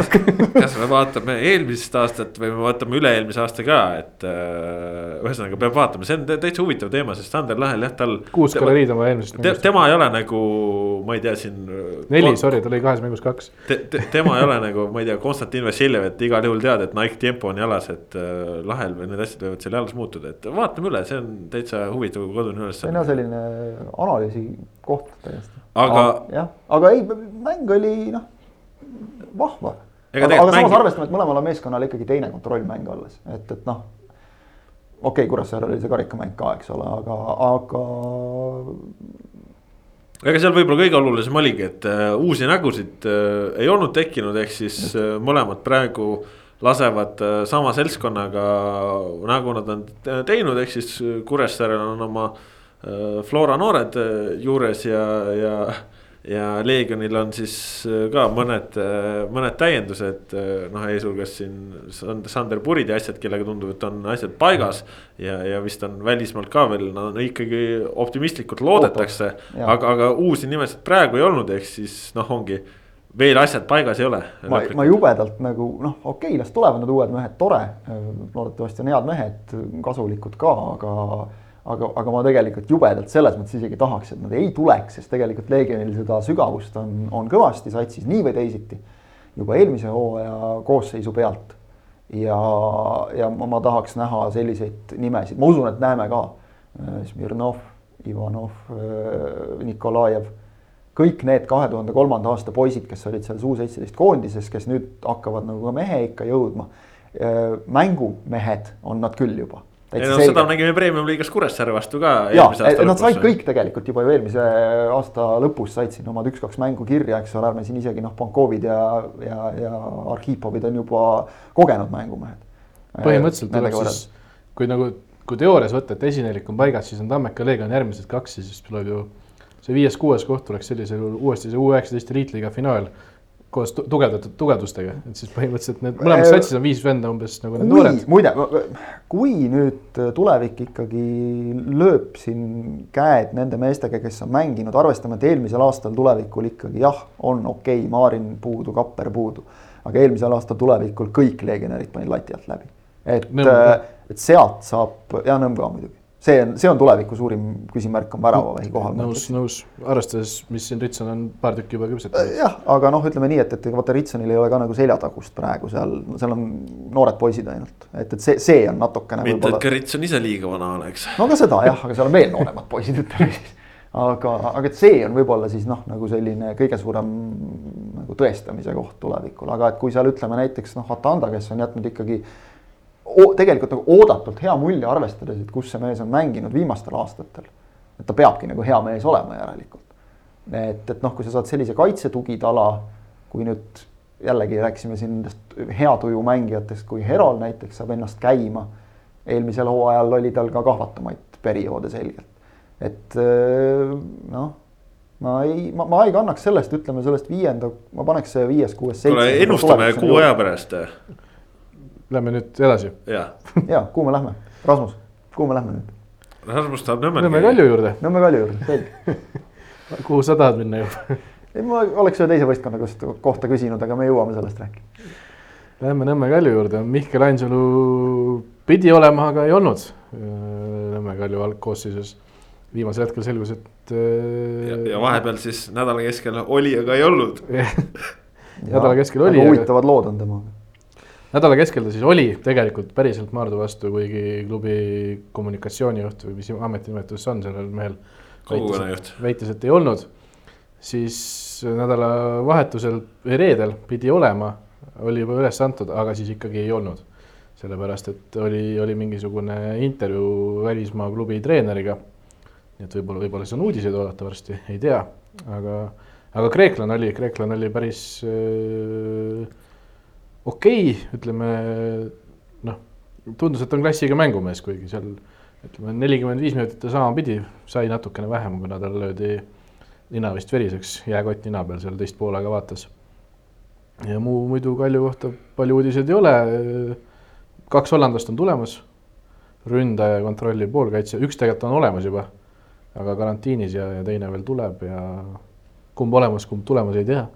kas, kas me vaatame eelmist aastat või me vaatame üle-eelmise aasta ka, et et äh, ühesõnaga peab vaatama, see on täitsa huvitav teema, sest Sander Lahel jah, tal. kuus galeriid oma eelmisest te,. tema ei ole nagu, ma ei tea, siin. neli, sorry, ta lõi kahes mängus kaks te,. Te, tema ei ole nagu, ma ei tea, Konstantin Vassiljev, et igal juhul tead, et Nike tempo on jalas, et äh, Lahel või need asjad võivad seal jalas muutuda, et vaatame üle, see on täitsa huvitav kodune ülesanne. see on jah selline analüüsi koht täiesti. aga. jah, aga ei, mäng oli noh, vahva aga, aga samas mängi... arvestame, et mõlemal meeskonnal ikkagi teine kontrollmäng alles, et, et noh okei okay,, Kuressaarel oli see karikamäng ka, eks ole, aga, aga. ega seal võib-olla kõige olulisem oligi, et uh, uusi nägusid uh, ei olnud tekkinud, ehk siis uh, mõlemad praegu lasevad uh, sama seltskonnaga nagu nad on teinud, ehk siis Kuressaarel on oma uh, Flora noored uh, juures ja, ja ja Leegionil on siis äh, ka mõned, äh, mõned täiendused, äh, noh eesulgas siin Sander Purid ja asjad, kellega tundub, et on asjad paigas. ja, ja vist on välismaalt ka veel, no ikkagi optimistlikult loodetakse, aga, aga uusi nimesid praegu ei olnud, ehk siis noh, ongi veel asjad paigas ei ole. ma, ma jubedalt nagu noh, okei okay,, las tulevad need uued mehed, tore. loodetavasti on head mehed, kasulikud ka, aga aga, aga ma tegelikult jubedalt selles mõttes isegi tahaks, et nad ei tuleks, sest tegelikult Leegionil seda sügavust on, on kõvasti satsis nii või teisiti. juba eelmise hooaja koosseisu pealt. ja, ja ma, ma tahaks näha selliseid nimesid, ma usun, et näeme ka. Smirnov, Ivanov, Nikolajev kõik need kahe tuhande kolmanda aasta poisid, kes olid seal suu seitseteist koondises, kes nüüd hakkavad nagu ka mehe ikka jõudma. mängumehed on nad küll juba ei no seda nägime Premium-liigas Kuressaare vastu ka. ja, nad said kõik tegelikult juba ju eelmise aasta lõpus said siin omad üks-kaks mängu kirja, eks ole, ärme siin isegi noh, Pankovid ja, ja, ja Arhipovid on juba kogenud mängumehed. põhimõtteliselt tuleks siis, kui nagu, kui teoorias võtta, et esinelik on paigas, siis on Tammeka Leegion järgmised kaks ja siis tuleb ju see viies-kuues koht tuleks sellisel juhul uuesti see U üheksateist eliitliiga finaal koos tugevdatud tugevdustega, et siis põhimõtteliselt need mõlemas satsis on viis venda umbes nagu need noored. muide, kui nüüd tulevik ikkagi lööb siin käed nende meestega, kes on mänginud, arvestame, et eelmisel aastal tulevikul ikkagi jah, on okei okay,, Maarin puudu, Kapper puudu. aga eelmisel aastal tulevikul kõik legionärid panid lati alt läbi. et, et sealt saab ja Nõmme muidugi see on, see on tuleviku suurim küsimärk on väravavähi kohal. nõus, nõus, arvestades, mis siin Ritson on paar tükki juba küpsetanud. jah, aga noh, ütleme nii, et, et vaata Ritsonil ei ole ka nagu seljatagust praegu seal, seal on noored poisid ainult, et, et see, see on natukene. mitte, et ka Ritson ise liiga vana oleks. no ka seda jah, aga seal on veel nooremad poisid, ütleme siis. aga, aga et see on võib-olla siis noh, nagu selline kõige suurem nagu tõestamise koht tulevikul, aga et kui seal ütleme näiteks noh, Atanda, kes on jätnud ikkagi tegelikult nagu oodatult hea mulje, arvestades, et kus see mees on mänginud viimastel aastatel. et ta peabki nagu hea mees olema järelikult. et, et noh, kui sa saad sellise kaitsetugitala, kui nüüd jällegi rääkisime siin nendest hea tuju mängijatest, kui Herol näiteks saab ennast käima. eelmisel hooajal oli tal ka kahvatamaid perioode selgelt, et noh ma ei, ma, ma ei kannaks sellest, ütleme sellest viienda, ma paneks see viies, kuues, seitsmes. kuule, ennustame kuu aja pärast Lähme nüüd edasi. ja, *laughs* ja, kuhu me lähme? Rasmus, kuhu me lähme nüüd? Rasmus tahab Nõmme. Nõmme Kalju juurde. Nõmme Kalju juurde, selge *laughs* kuhu sa tahad minna juba? *laughs* ei, ma oleks ühe teise võistkonna kohta küsinud, aga me jõuame sellest rääkida. Lähme Nõmme Kalju juurde, Mihkel Ainsalu pidi olema, aga ei olnud Nõmme Kalju algkoosseisus. viimasel hetkel selgus, et. ja, ja vahepeal siis nädala keskel oli, aga ei olnud nädala keskel oli. huvitavad aga... lood on temaga nädala keskel ta siis oli tegelikult päriselt Maardu vastu, kuigi klubi kommunikatsioonijuht või mis ametinimetus on sellel mehel. kogukonnajuht. väitis, et ei olnud. siis nädalavahetusel või reedel pidi olema, oli juba üles antud, aga siis ikkagi ei olnud. sellepärast, et oli, oli mingisugune intervjuu välismaa klubi treeneriga. nii et võib-olla, võib-olla siis on uudiseid oodata varsti, ei tea, aga aga kreeklane oli, kreeklane oli päris äh, okei okay,, ütleme noh, tundus, et on klassiga mängumees, kuigi seal ütleme nelikümmend viis minutit ta samapidi sai natukene vähem, kuna tal löödi nina vist veriseks, jääkott nina peal seal teist poolega vaatas. ja muu muidu Kalju kohta palju uudiseid ei ole. kaks hollandlast on tulemas, ründaja, kontrolli, poolkaitse, üks tegelikult on olemas juba, aga karantiinis ja, ja teine veel tuleb ja kumb olemas, kumb tulemas, ei tea.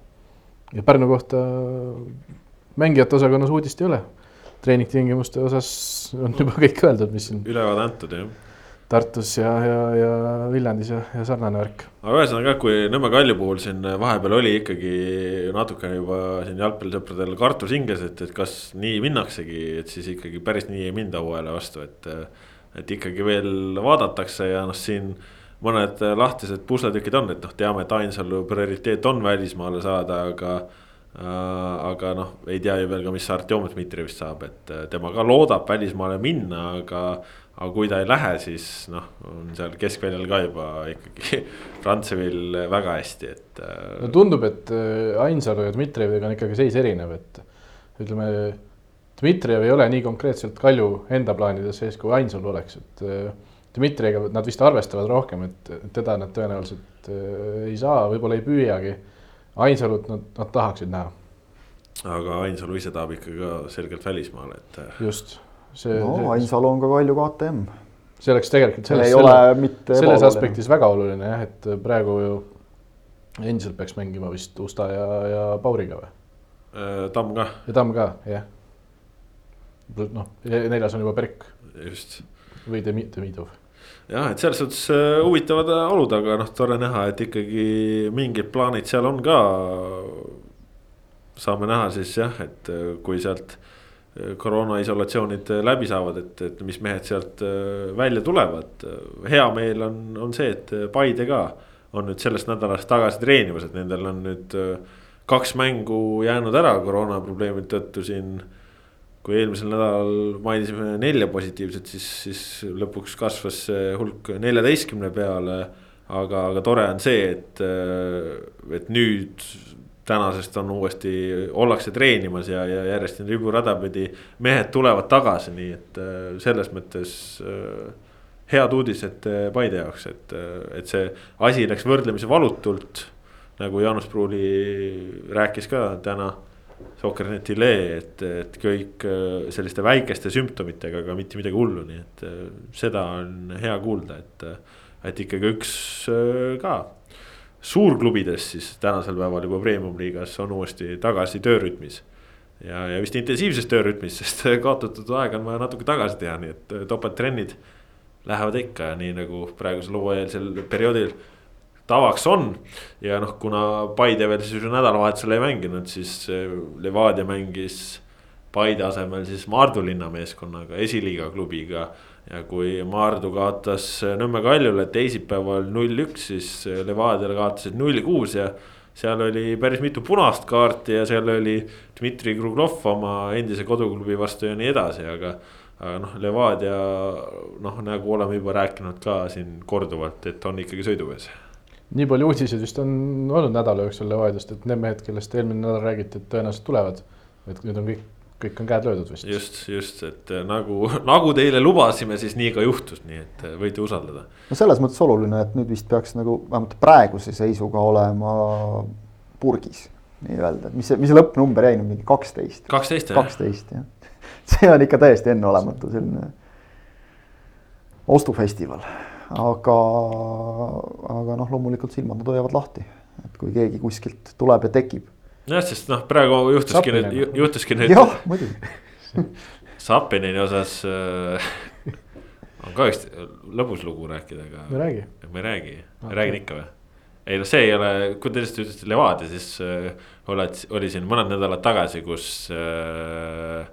ja Pärnu kohta mängijate osakonnas uudist ei ole. treeningtingimuste osas on juba kõik öeldud, mis siin. ülevaade antud jah. Tartus ja, ja, ja Viljandis ja, ja sarnane värk. aga ühesõnaga, kui Nõmme Kalju puhul siin vahepeal oli ikkagi natukene juba siin jalgpallisõpradel kartus hinges, et, et kas nii minnaksegi, et siis ikkagi päris nii ei minda hooajale vastu, et. et ikkagi veel vaadatakse ja noh, siin mõned lahtised pusletükid on, et noh, teame, et Ainsalu prioriteet on välismaale saada, aga aga noh, ei tea ju veel ka, mis Artjom Dmitrijevist saab, et äh, tema ka loodab välismaale minna, aga. aga kui ta ei lähe, siis noh, on seal keskväljal ka juba ikkagi *laughs* Rantsevil väga hästi, et. Äh, no tundub, et Ainsalu ja Dmitrijeviga on ikkagi seis erinev, et ütleme. Dmitrijev ei ole nii konkreetselt Kalju enda plaanides sees, kui Ainsalu oleks, et Dmitrijeviga nad vist arvestavad rohkem, et teda nad tõenäoliselt ei saa, võib-olla ei püüagi Ainsalut nad, nad tahaksid näha. aga Ainsalu ise tahab ikka ka selgelt välismaale, et. just. see. no see, Ainsalu on ka Kalju KTM. see oleks tegelikult selles, selle, selles aspektis väga oluline jah, et praegu ju endiselt peaks mängima vist Usta ja, ja Pauriga või? Äh, Tamm ka. ja Tamm ka, jah. noh, neljas on juba Berk. just. või Demi-, Demidov jah, et selles suhtes äh, huvitavad olud, aga noh, tore näha, et ikkagi mingid plaanid seal on ka. saame näha siis jah, et äh, kui sealt äh, koroona isolatsioonid läbi saavad, et, et mis mehed sealt välja tulevad. hea meel on, on see, et Paide ka on nüüd sellest nädalast tagasi treenimas, et nendel on nüüd kaks mängu jäänud ära koroonaprobleemide tõttu siin kui eelmisel nädalal mainisime nelja positiivset, siis, siis lõpuks kasvas see hulk neljateistkümne peale. aga, aga tore on see, et, et nüüd tänasest on uuesti, ollakse treenimas ja, ja järjest riburada pidi mehed tulevad tagasi, nii et selles mõttes head uudised Paide jaoks, et, et see asi läks võrdlemisi valutult. nagu Jaanus Pruuli rääkis ka täna Sokkernetile, et, et kõik äh, selliste väikeste sümptomitega, aga mitte midagi hullu, nii et äh, seda on hea kuulda, et. Äh, et ikkagi üks ka suurklubidest siis tänasel päeval juba premium-liigas on uuesti tagasi töörütmis. ja, ja vist intensiivses töörütmis, *laughs* sest kaotatud aega on vaja natuke tagasi teha, nii et topelttrennid lähevad ikka, nii nagu praegusel hooajalisel perioodil tavaks on. ja noh, kuna Paide veel siis nädalavahetusel ei mänginud, siis eh, Levadia mängis Paide asemel siis Maardu linna meeskonnaga, esiliiga klubiga. ja kui Maardu kaotas Nõmme Kaljule teisipäeval null-üks, siis Levadiale kaotasid null-kuus ja seal oli päris mitu punast kaarti ja seal oli Dmitri Kruglov oma endise koduklubi vastu ja nii edasi, aga. aga noh, Levadia noh, nagu oleme juba rääkinud ka siin korduvalt, et on ikkagi sõiduvees nii palju uudiseid vist on olnud nädala jooksul Levadiast, et need mehed, kellest eelmine nädal räägiti, et tõenäoliselt tulevad. et nüüd on kõik, kõik on käed löödud vist. just, just, et äh, nagu, *laughs* nagu teile lubasime, siis nii ka juhtus, nii et äh, võite usaldada. no selles mõttes oluline, et nüüd vist peaks nagu vähemalt praeguse seisuga olema purgis nii-öelda, et mis see, mis see lõppnumber jäi nüüd mingi kaksteist? kaksteist jah. kaksteist jah, *laughs* see on ikka täiesti enneolematu selline ostufestival aga, aga noh, loomulikult silmad nad hoiavad lahti, et kui keegi kuskilt tuleb ja tekib. jah, sest noh, praegu juhtuski nüüd, juhtuski nüüd. jah, muidugi *laughs* Sapinini osas äh, on ka üks lõbus lugu rääkida, aga. me ei räägi. ma ei räägi okay., räägin ikka või? ei noh, see ei ole, kui te lihtsalt ütlesite Levadia, siis äh, oled, oli siin mõned nädalad tagasi, kus äh,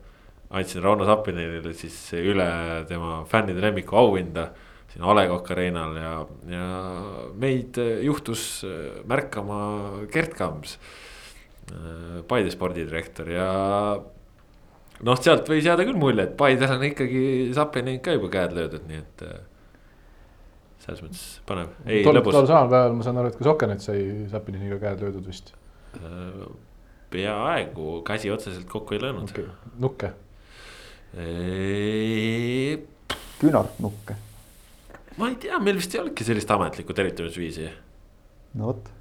andsin Rauno Sapinile siis üle tema fännide lemmiku auhinda äh, siin A Le Coq Arena'l ja, ja meid äh, juhtus äh, märkama Gerd Kams. Äh, Paide spordidirektor ja noh, sealt võis jääda küll mulje, et Paidel on ikkagi Sapini ka juba käed löödud, nii et. selles mõttes põnev, ei tol, lõbus tol samal päeval ma saan aru, et ka Sokenet sai Sapininiga käed löödud vist. Äh, peaaegu, käsi otseselt kokku ei löönud okay.. nukke. küünarnukke. Ma ei tea, meil vist ei olnudki sellist ametlikku tervitamisviisi. no vot.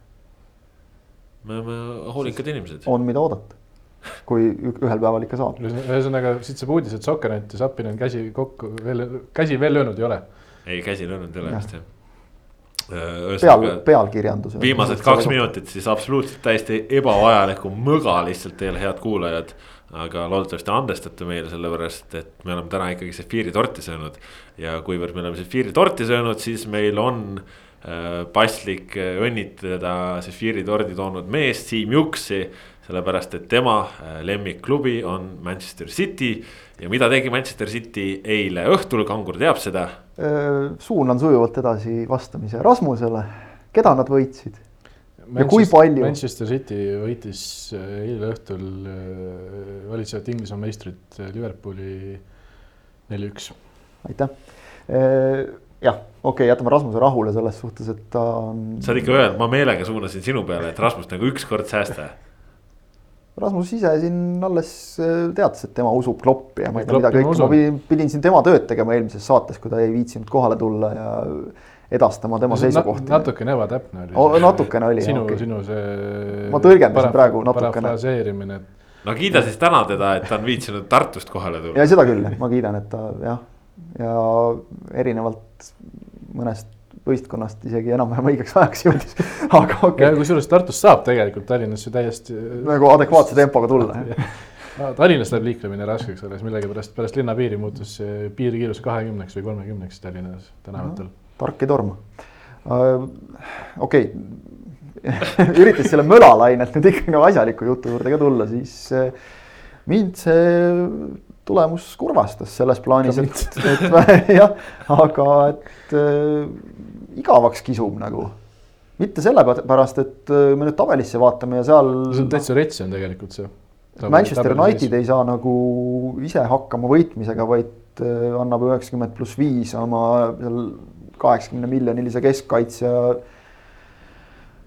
me oleme hoolikad inimesed. on, mida oodata kui ühel päeval ikka saab. ühesõnaga siit saab uudis, et Sokenet ja Sapinen käsi kokku veel, käsi veel löönud ei ole ei, käsi löönud ei ole vist jah peal, pealkirjandusel. viimased kaks minutit siis absoluutselt täiesti ebavajaliku mõga lihtsalt teile, head kuulajad. Aga loodetavasti andestate meile sellepärast, et me oleme täna ikkagi sefiiri torti söönud. ja kuivõrd me oleme sefiiri torti söönud, siis meil on äh, paslik õnnitleda sefiiri tordi toonud meest Siim Juksi sellepärast et tema äh, lemmikklubi on Manchester City ja mida tegi Manchester City eile õhtul, Kangur teab seda. Äh, suunan sujuvalt edasi vastamise Rasmusele, keda nad võitsid? Ja kui palju? Manchester City võitis äh, eile õhtul valitsevat Inglismaa meistrit Liverpooli neli-üks. aitäh, jah, okei okay,, jätame Rasmuse rahule selles suhtes, et ta on. sa oled ikka öelnud, ma meelega suunasin sinu peale, et Rasmust nagu ükskord säästa Rasmus ise siin alles äh, teatas, et tema usub Kloppi ja ma ei tea, mida kõike, ma pidin, pidin siin tema tööd tegema eelmises saates, kui ta ei viitsinud kohale tulla ja edastama tema seisukohti. natukene ebatäpne oli oh,. natukene oli. sinu okay., sinu see. ma tõlgendasin praegu natukene. parafraseerimine. no kiida siis täna teda, et ta on viitsinud Tartust kohale tulla. ja seda küll, ma kiidan, et ta jah, ja erinevalt mõnest võistkonnast isegi enam-vähem õigeks ajaks jõudis, *laughs* aga okei okay.. kusjuures Tartust saab tegelikult Tallinnasse täiesti. nagu adekvaatse tempoga tulla *laughs* no, Tallinnas läheb liiklemine raskeks alles millegipärast pärast linnapiiri muutus see piirkiirus kahekümneks või kolmekümneks Tallinnas tänavatel no,. Tark ei torma uh,. okei *laughs* okay. üritas selle mölalainelt nüüd ikkagi nagu asjaliku jutu juurde ka tulla, siis uh, mind see tulemus kurvastas selles plaanis, et, et *laughs* jah, aga et äh, igavaks kisub nagu. mitte sellepärast, et äh, me nüüd tabelisse vaatame ja seal. see on täitsa rets on tegelikult see. Manchester United ei saa nagu ise hakkama võitmisega, vaid äh, annab üheksakümmend pluss viis oma seal kaheksakümne miljonilise keskkaitsja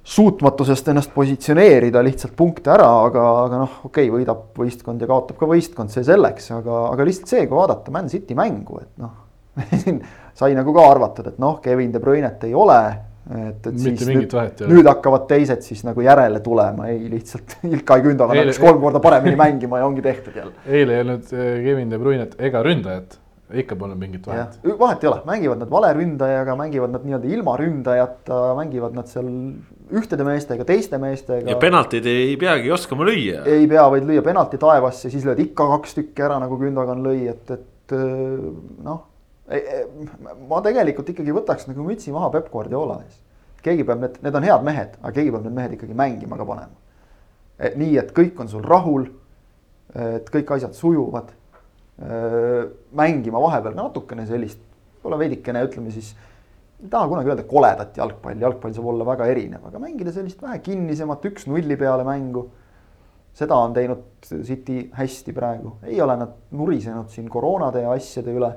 suutmatusest ennast positsioneerida lihtsalt punkte ära, aga, aga noh, okei okay,, võidab võistkond ja kaotab ka võistkond, see selleks, aga, aga lihtsalt see, kui vaadata Man City mängu, et noh *laughs* siin sai nagu ka arvatud, et noh, Kevin De Bruyne't ei ole. et, et Mitte siis nüüd, nüüd hakkavad teised siis nagu järele tulema, ei lihtsalt *laughs* Ilkay Gündogan hakkas kolm korda paremini mängima ja ongi tehtud jälle. eile ei olnud eh, Kevin De Bruyne't ega ründajat ikka pole mingit vahet. vahet ei ole, mängivad nad valeründajaga, mängivad nad nii-öelda ilma ründajata, mängivad nad seal ühtede meestega, teiste meestega. ja penaltid ei peagi oskama lüüa. ei pea, vaid lüüa penalti taevasse, siis lööd ikka kaks tükki ära, nagu Gündogan lõi, et, et noh. ma tegelikult ikkagi võtaks nagu mütsi maha Peep Guardiola ees. keegi peab need, need on head mehed, aga keegi peab need mehed ikkagi mängima ka panema. nii, et kõik on sul rahul. et kõik asjad sujuvad mängima vahepeal natukene sellist, võib-olla veidikene ütleme siis. ei taha kunagi öelda koledat jalgpalli, jalgpall saab olla väga erinev, aga mängida sellist vähe kinnisemat üks-nulli peale mängu. seda on teinud City hästi praegu, ei ole nad nurisenud siin koroonade ja asjade üle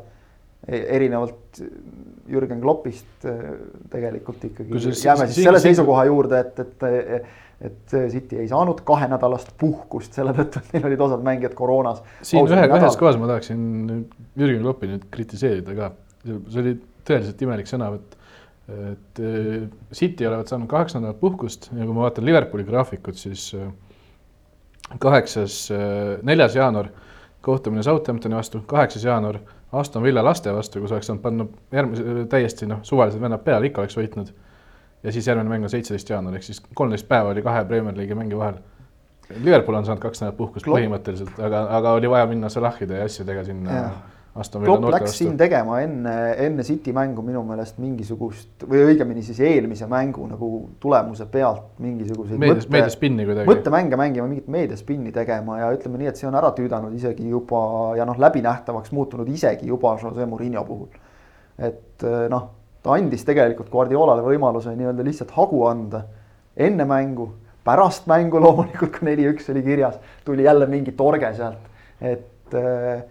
e. erinevalt Jürgen Kloppist tegelikult ikkagi jääme siis selle seisukoha juurde, et, et et City ei saanud kahenädalast puhkust selle tõttu, et neil olid osad mängijad koroonas. siin ühe, ühes kohas ma tahaksin Jürgen Kloppi nüüd kritiseerida ka, see oli tõeliselt imelik sõnavõtt. et äh, City olevat saanud kaheksa nädalat puhkust ja kui ma vaatan Liverpooli graafikut, siis äh, kaheksas, äh, neljas jaanuar kohtumine Southamptoni vastu, kaheksas jaanuar Aston Villa laste vastu, kus oleks saanud panna järgmise täiesti noh, suvalised vennad peale, ikka oleks võitnud ja siis järgmine mäng on seitseteist jaanuar, ehk siis kolmteist päeva oli kahe Premier League'i mängi vahel. Liverpool on saanud kaks nädalat puhkust põhimõtteliselt, aga, aga oli vaja minna Salahide ja asjadega sinna. Klopp läks vastu. siin tegema enne, enne City mängu minu meelest mingisugust või õigemini siis eelmise mängu nagu tulemuse pealt mingisuguseid meedias, meediaspinni kuidagi. mõttemänge mängima, mingit meediaspinni tegema ja ütleme nii, et see on ära tüüdanud isegi juba ja noh, läbinähtavaks muutunud isegi juba Jose Murillo puhul. et noh ta andis tegelikult Guardiolale võimaluse nii-öelda lihtsalt hagu anda enne mängu, pärast mängu loomulikult, kui neli-üks oli kirjas, tuli jälle mingi torge sealt, et äh,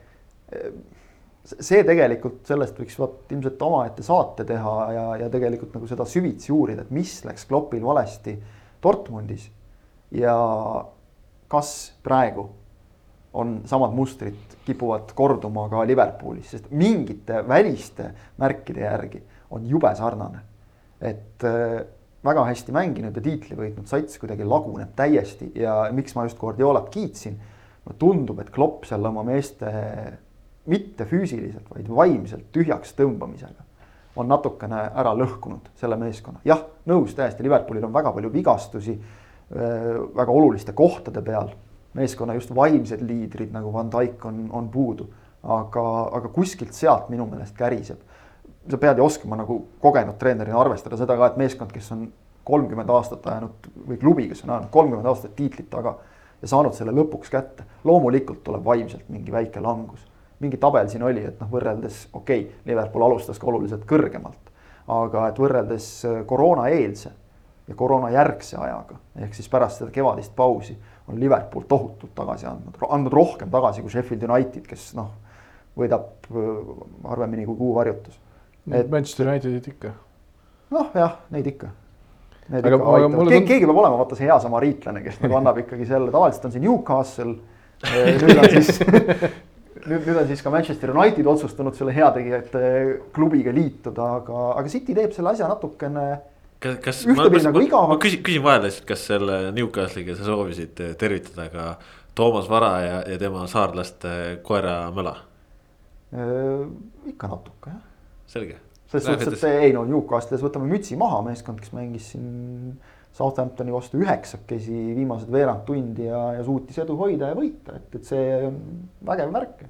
see tegelikult, sellest võiks vot ilmselt omaette saate teha ja, ja tegelikult nagu seda süvitsi uurida, et mis läks Kloppil valesti Dortmundis. ja kas praegu on samad mustrid kipuvad korduma ka Liverpoolis, sest mingite väliste märkide järgi on jube sarnane. et äh, väga hästi mänginud ja tiitli võitnud sats kuidagi laguneb täiesti ja miks ma just Guardiolat kiitsin. mulle tundub, et Klopp seal oma meeste mitte füüsiliselt, vaid vaimselt tühjaks tõmbamisega on natukene ära lõhkunud selle meeskonna. jah, nõus täiesti, Liverpoolil on väga palju vigastusi äh, väga oluliste kohtade peal meeskonna just vaimsed liidrid nagu Van Dijk on, on puudu. aga, aga kuskilt sealt minu meelest käriseb. Sa pead ju oskama nagu kogenud treenerina arvestada seda ka, et meeskond, kes on kolmkümmend aastat ajanud või klubi, kes on ajanud kolmkümmend aastat tiitlit taga ja saanud selle lõpuks kätte. loomulikult tuleb vaimselt mingi väike langus. mingi tabel siin oli, et noh, võrreldes okei okay,, Liverpool alustas ka oluliselt kõrgemalt, aga et võrreldes koroonaeelse ja koroonajärgse ajaga ehk siis pärast seda kevadist pausi on Liverpool tohutult tagasi andnud, andnud rohkem tagasi kui Sheffield United, kes noh, võidab äh, harvemini kui kuu varjutus. Et Manchester Unitedit ikka. noh, jah, neid ikka. Need aga, ikka aitavad, keegi, keegi peab olema vaata see hea samariitlane, kes nagu annab ikkagi selle, tavaliselt on see Newcastle, äh, nüüd on siis *laughs* nüüd, nüüd on siis ka Manchester United otsustanud selle heategijate klubiga liituda, aga, aga City teeb selle asja natukene kas, kas ühtepidi nagu igav. ma küsin, küsin vahele lihtsalt, kas selle Newcastle'iga sa soovisid tervitada ka Toomas Vara ja, ja tema saarlaste koera Möla äh,? ikka natuke jah. Selge. selles suhtes, et ei no Newcastle'is võtame mütsi maha, meeskond, kes mängis siin Southamptoni vastu üheksakesi viimased veerand tundi ja, ja suutis edu hoida ja võita, et, et see on vägev märk.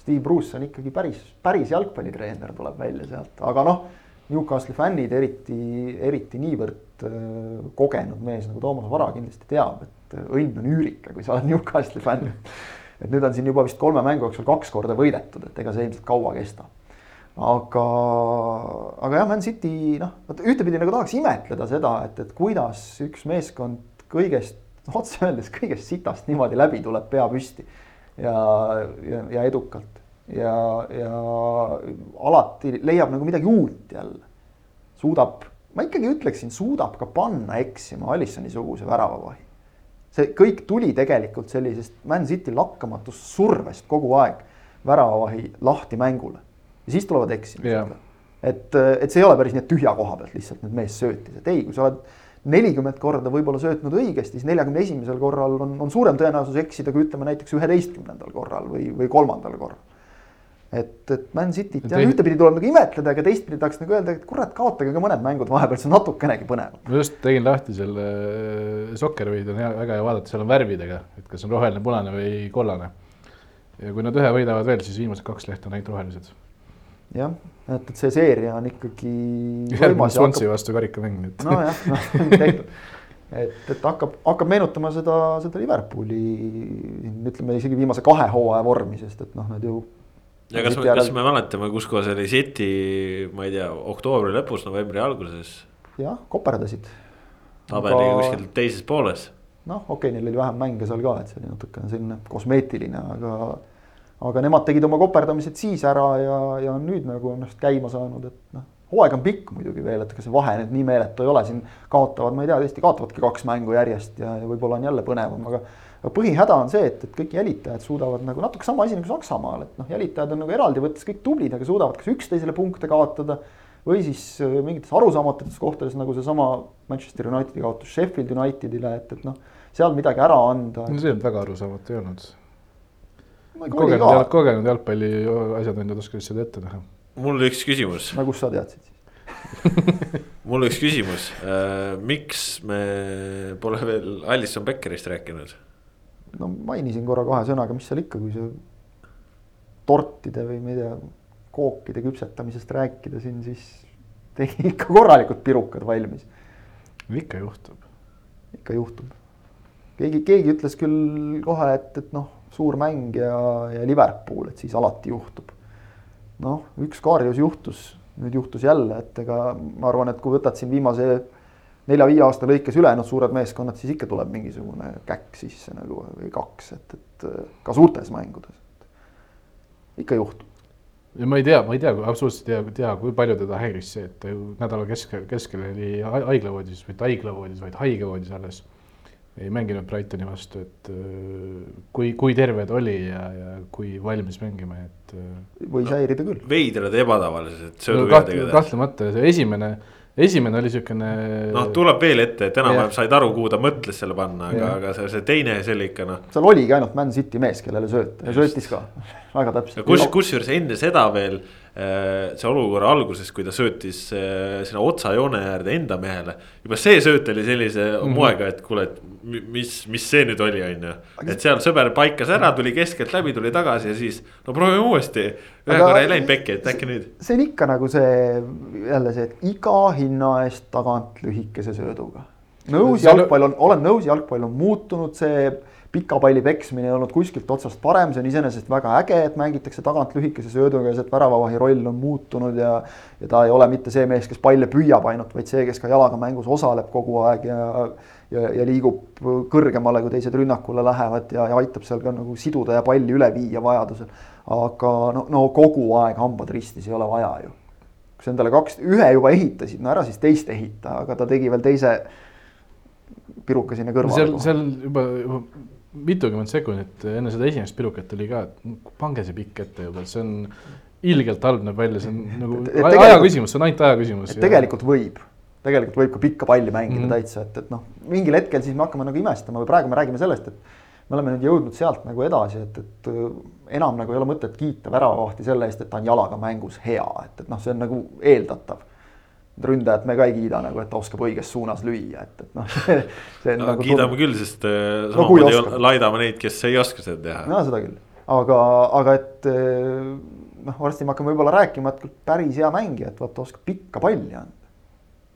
Steve Bruce on ikkagi päris, päris jalgpallitreener, tuleb välja sealt, aga noh Newcastle'i fännid, eriti, eriti niivõrd äh, kogenud mees nagu Toomas Vara kindlasti teab, et äh, õnn on üürike, kui sa oled Newcastle'i fänn. *laughs* et nüüd on siin juba vist kolme mängu jooksul kaks korda võidetud, et ega see ilmselt kaua kesta. Aga, aga jah, Man City noh, vot ühtepidi nagu tahaks imetleda seda, et, et kuidas üks meeskond kõigest, otse öeldes kõigest sitast niimoodi läbi tuleb, pea püsti ja, ja, ja edukalt ja, ja alati leiab nagu midagi uut jälle. suudab, ma ikkagi ütleksin, suudab ka panna eksima Alissoni suguse väravavahi. see kõik tuli tegelikult sellisest Man City lakkamatust survest kogu aeg väravavahi lahti mängule ja siis tulevad eksimused yeah.. et, et see ei ole päris nii, et tühja koha pealt lihtsalt nüüd mees söötis, et ei, kui sa oled nelikümmend korda võib-olla söötnud õigesti, siis neljakümne esimesel korral on, on suurem tõenäosus eksida kui ütleme näiteks üheteistkümnendal korral või, või kolmandal korral et, et Man Cityt jah, ühtepidi tuleb nagu imetleda, aga teistpidi tahaks nagu öelda, et kurat, kaotage ka mõned mängud vahepeal, see on natukenegi põnevam. ma just tegin lahti selle äh, Soccerway'd on hea, väga hea vaadata, seal on värvidega, et kas on roheline, punane või kollane. ja kui nad ühe võidavad veel, siis viimased kaks lehte on ainult rohelised. Jah, et, et see seeria on ikkagi. järgmine Swansea hakkab... vastu karikamäng nüüd. nojah, noh *laughs* tehtud et, et hakkab, hakkab meenutama seda, seda Liverpooli, ütleme isegi viimase kahe hooaja vormi, sest et noh, nad ju ja kas, kas me mäletame, kus kohas oli City, ma ei tea, oktoobri lõpus, novembri alguses? jah, koperdasid. tabeliga aga... kuskil teises pooles. noh, okei okay,, neil oli vähem mänge seal ka, et see oli natukene selline kosmeetiline, aga. Aga nemad tegid oma koperdamised siis ära ja, ja nüüd nagu ennast käima saanud, et noh. hooaeg on pikk muidugi veel, et ega see vahe nüüd nii meeletu ei ole, siin kaotavad, ma ei tea, tõesti kaotavadki kaks mängu järjest ja, ja võib-olla on jälle põnevam, aga aga põhihäda on see, et, et kõik jälitajad suudavad nagu natuke sama asi nagu Saksamaal, et noh, jälitajad on nagu eraldi võttes kõik tublid, aga suudavad kas üksteisele punkte kaotada või siis äh, mingites arusaamatutes kohtades nagu seesama Manchester Unitedi kaotus Sheffield Unitedile, et, et noh, seal midagi ära anda. no see väga arusaamatu ei olnud. Kogenud jalg, kogenud jalgpalli asjatundjad oskasid seda ette näha. mul üks küsimus. no kust sa teadsid siis *laughs* mul üks küsimus äh,, miks me pole veel Alison Beckerist rääkinud? no mainisin korra kahe sõnaga, mis seal ikka, kui see tortide või ma ei tea, kookide küpsetamisest rääkida siin, siis tegi ikka korralikud pirukad valmis. ikka juhtub. ikka juhtub. keegi, keegi ütles küll kohe, et, et noh, suur mäng ja, ja Liverpool, et siis alati juhtub. noh, üks Kaarjus juhtus, nüüd juhtus jälle, et ega ma arvan, et kui võtad siin viimase nelja-viie aasta lõikes ülejäänud suured meeskonnad, siis ikka tuleb mingisugune käkk sisse nagu või kaks, et, et ka suurtes mängudes. ikka juhtub. ja ma ei tea, ma ei tea, absoluutselt ei tea, tea, kui palju teda häiris see, et ta ju nädala keskel, keskel oli ha- haiglavoodis, mitte haiglavoodis, vaid haigavoodis alles. Ei mänginud Brightoni vastu, et öö, kui, kui terve ta oli ja, ja kui valmis mängima, et. öö, võis häirida küll. veidrad ja ebatavalised no, kahtlemata see esimene, esimene oli siukene. noh, tuleb veel ette, et enam-vähem said aru, kuhu ta mõtles selle panna, aga aga see, see teine, see oli ikka noh. seal oligi ainult Man City mees, kellele sööta ja söötis ka *laughs* väga täpselt. kus, kusjuures enne seda veel äh, see olukorra alguses, kui ta söötis äh, sinna otsajoone äärde enda mehele. juba see sööt oli sellise mm. -hmm. moega, et kuule, et mi- mis, mis see nüüd oli, on ju. et seal sõber paikas ära, tuli keskelt läbi, tuli tagasi ja siis no proovime uuesti. ühe Aga- korra ei läinud pekki, et äkki nüüd. see on ikka nagu see jälle see, et iga hinna eest tagant lühikese sööduga. nõus, jalgpall on, olen nõus, jalgpall on muutunud, see pika palli peksmine ei olnud kuskilt otsast parem, see on iseenesest väga äge, et mängitakse tagant lühikese sööduga ja see, väravavahi roll on muutunud ja ja ta ei ole mitte see mees, kes palle püüab ainult, vaid see, kes ka jalaga mängus osaleb kogu aeg ja ja, ja liigub kõrgemale, kui teised rünnakule lähevad ja, ja aitab seal ka nagu siduda ja palli üle viia vajadusel. aga no, no kogu aeg hambad ristis ei ole vaja ju kui sa endale kaks, ühe juba ehitasid, no ära siis teist ehita, aga ta tegi veel teise piruka sinna seal, kõrvale. seal juba, juba mitukümmend sekundit enne seda esimest pirukat oli ka, et pange see pikk ette juba, see on ilgelt halb näeb välja, see on nagu Et- et aja küsimus, see on ainult aja küsimus. tegelikult võib, tegelikult võib ka pikka palli mängida mm. -hmm. täitsa, et, et noh, mingil hetkel siis me hakkame nagu imestama või praegu me räägime sellest, et me oleme nüüd jõudnud sealt nagu edasi, et, et äh, enam nagu ei ole mõtet kiita väravavahti selle eest, et ta on jalaga mängus hea, et, et noh, see on nagu eeldatav. Ründajat me ka ei kiida nagu, et ta oskab õiges suunas lüüa, et, et noh, *laughs* no, nagu kiidame küll, sest äh, No samamoodi laidame neid, kes ei oska seda teha. no seda küll, aga, aga et eh, noh, varsti me hakkame võib-olla rääkima, et päris hea mängija, et vaata, oskab pikka palli anda.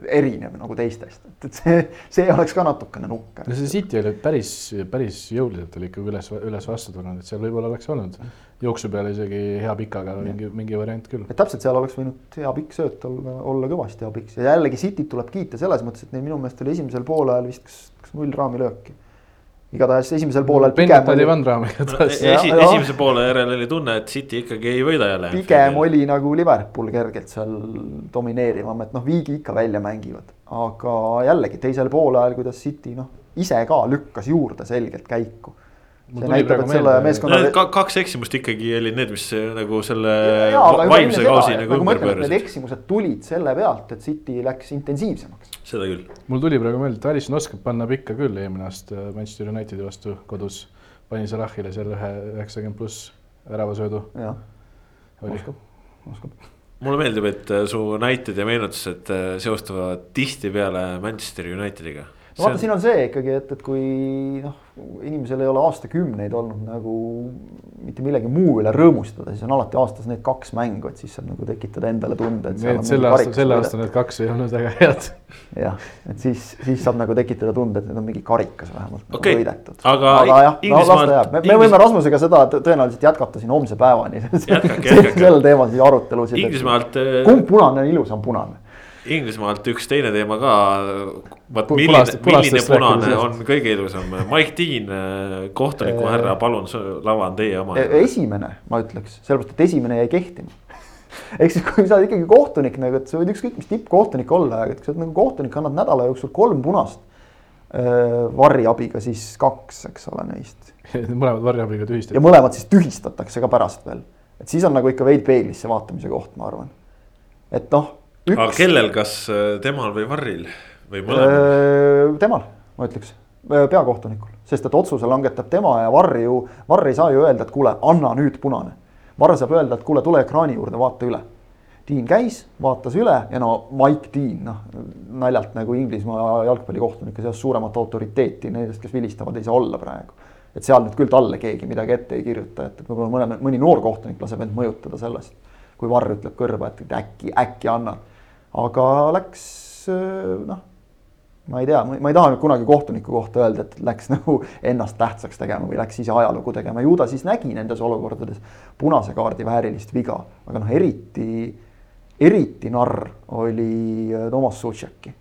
Erinev nagu teistest, et, et see, see oleks ka natukene nukker no. see City oli päris, päris jõuliselt oli ikkagi üles, üles vastu tulnud, et seal võib-olla oleks olnud jooksu peale isegi hea pikaga mingi, mingi variant küll. et täpselt seal oleks võinud hea pikk sööt olla, olla kõvasti pikk ja jällegi Cityt tuleb kiita selles mõttes, et neil minu meelest oli esimesel poolajal vist kas, kas null raamilööki. Igatahes esimesel poolel pigem oli esi, esimese poole järel oli tunne, et City ikkagi ei võida jälle. pigem oli nagu Liverpool kergelt seal domineerivam, et noh, viigi ikka välja mängivad. aga jällegi teisel poolajal, kuidas City noh, ise ka lükkas juurde selgelt käiku. Ka, kaks eksimust ikkagi olid need, mis äh, nagu selle juba enne vaimse kausi nagu nagu ümber et need pöörasid. eksimused tulid selle pealt, et City läks intensiivsemaks. seda küll. mul tuli praegu meelde, et Alisson oskab panna pikka küll eelmine aasta Manchester Unitedi vastu kodus. pani Salahile seal ühe üheksakümmend pluss väravasöödu. jah, oli oskab, oskab. mulle meeldib, et äh, su näited ja meenutused äh, seostuvad tihtipeale Manchester Unitediga. No vaata, siin on see ikkagi, et, et kui noh, inimesel ei ole aastakümneid olnud nagu mitte millegi muu üle rõõmustada, siis on alati aastas need kaks mängu, et siis saab nagu tekitada endale tunde, et selle aasta, selle aasta need kaks ei olnud väga head. jah, et siis, siis saab nagu tekitada tunde, et need on mingi karikas vähemalt nagu Okei, võidetud. aga aga jah, no las ta jääb, me, me võime Rasmusega seda tõ- tõenäoliselt jätkata siin homse päevani. *laughs* Sel teemal siis arutelusid. Inglismaalt, äh, kumb punane on ilusam punane? Inglismaalt üks teine teema ka. Pu- milline milline punane on kõige ilusam, Mike Dean, kohtuniku härra, palun, lava on teie oma. E, esimene, ma ütleks, sellepärast et esimene jäi kehtima. *laughs* ehk siis, kui sa oled ikkagi kohtunik nagu, et sa võid ükskõik mis tippkohtunik olla, aga et kui sa oled nagu kohtunik, annad nädala jooksul kolm punast. Varri abiga siis kaks, eks ole, neist *laughs* mõlemad varjabiga ja tühistati. mõlemad siis tühistatakse ka pärast veel. et siis on nagu ikka veid peeglisse vaatamise koht, ma arvan. et noh, aga kellel, kas äh, temal või Varril või mõlemal? Öö, temal, ma ütleks, peakohtunikul, sest et otsuse langetab tema ja Varr ju, Varr ei saa ju öelda, et kuule, anna nüüd punane. Varr saab öelda, et kuule, tule ekraani juurde, vaata üle. Dean käis, vaatas üle ja no Mike Dean, noh naljalt nagu Inglismaa jalgpallikohtunike seas suuremat autoriteeti nendest, kes vilistavad, ei saa olla praegu. et seal nüüd küll talle keegi midagi ette ei kirjuta, et, võib-olla mõne, mõni noor kohtunik laseb end mõjutada sellest. kui Varr ütleb kõrva, et et äkki, äkki annad. Aga läks noh ma ei tea, ma ei taha kunagi kohtuniku kohta öelda, et läks *laughs* nagu ennast tähtsaks tegema või läks ise ajalugu tegema, ju ta siis nägi nendes olukordades punase kaardi väärilist viga, aga noh, eriti, eriti narr oli äh, Toomas Sutšeki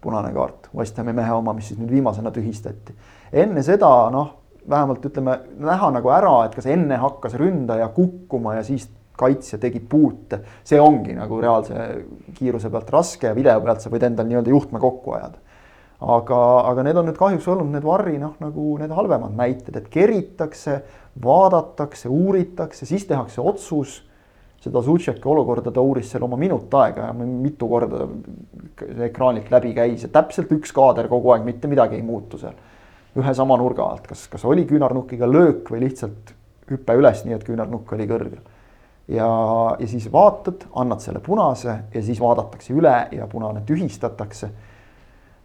punane kaart, West Hami mehe oma, mis siis nüüd viimasena tühistati. enne seda noh, vähemalt ütleme näha nagu ära, et kas enne hakkas ründaja kukkuma ja siis kaitsja tegi puute, see ongi nagu reaalse kiiruse pealt raske ja video pealt sa võid endal nii-öelda juhtme kokku ajada. aga, aga need on nüüd kahjuks olnud need Varri noh, nagu need halvemad näited, et keritakse, vaadatakse, uuritakse, siis tehakse otsus seda Zutšeki olukorda ta uuris seal oma minut aega ja mitu korda ekraanilt läbi käis ja täpselt üks kaader kogu aeg, mitte midagi ei muutu seal. ühe sama nurga alt, kas, kas oli küünarnukiga löök või lihtsalt hüpe üles, nii et küünarnukk oli kõrgel. Ja, ja siis vaatad, annad selle punase ja siis vaadatakse üle ja punane tühistatakse.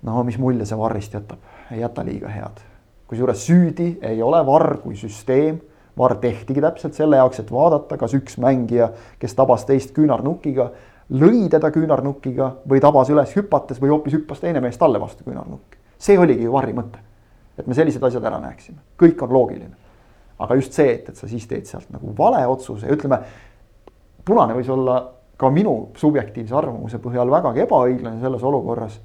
no mis mulje see varrist jätab, ei jäta liiga head. kusjuures süüdi ei ole varr kui süsteem VAR tehtigi täpselt selle jaoks, et vaadata, kas üks mängija, kes tabas teist küünarnukiga, lõi teda küünarnukiga või tabas üles hüpates või hoopis hüppas teine mees talle vastu küünarnukki. see oligi ju VAR-i mõte. et me sellised asjad ära näeksime, kõik on loogiline. aga just see, et, et sa siis teed sealt nagu vale otsuse ja ütleme, punane võis olla ka minu subjektiivse arvamuse põhjal vägagi ebaõiglane selles olukorras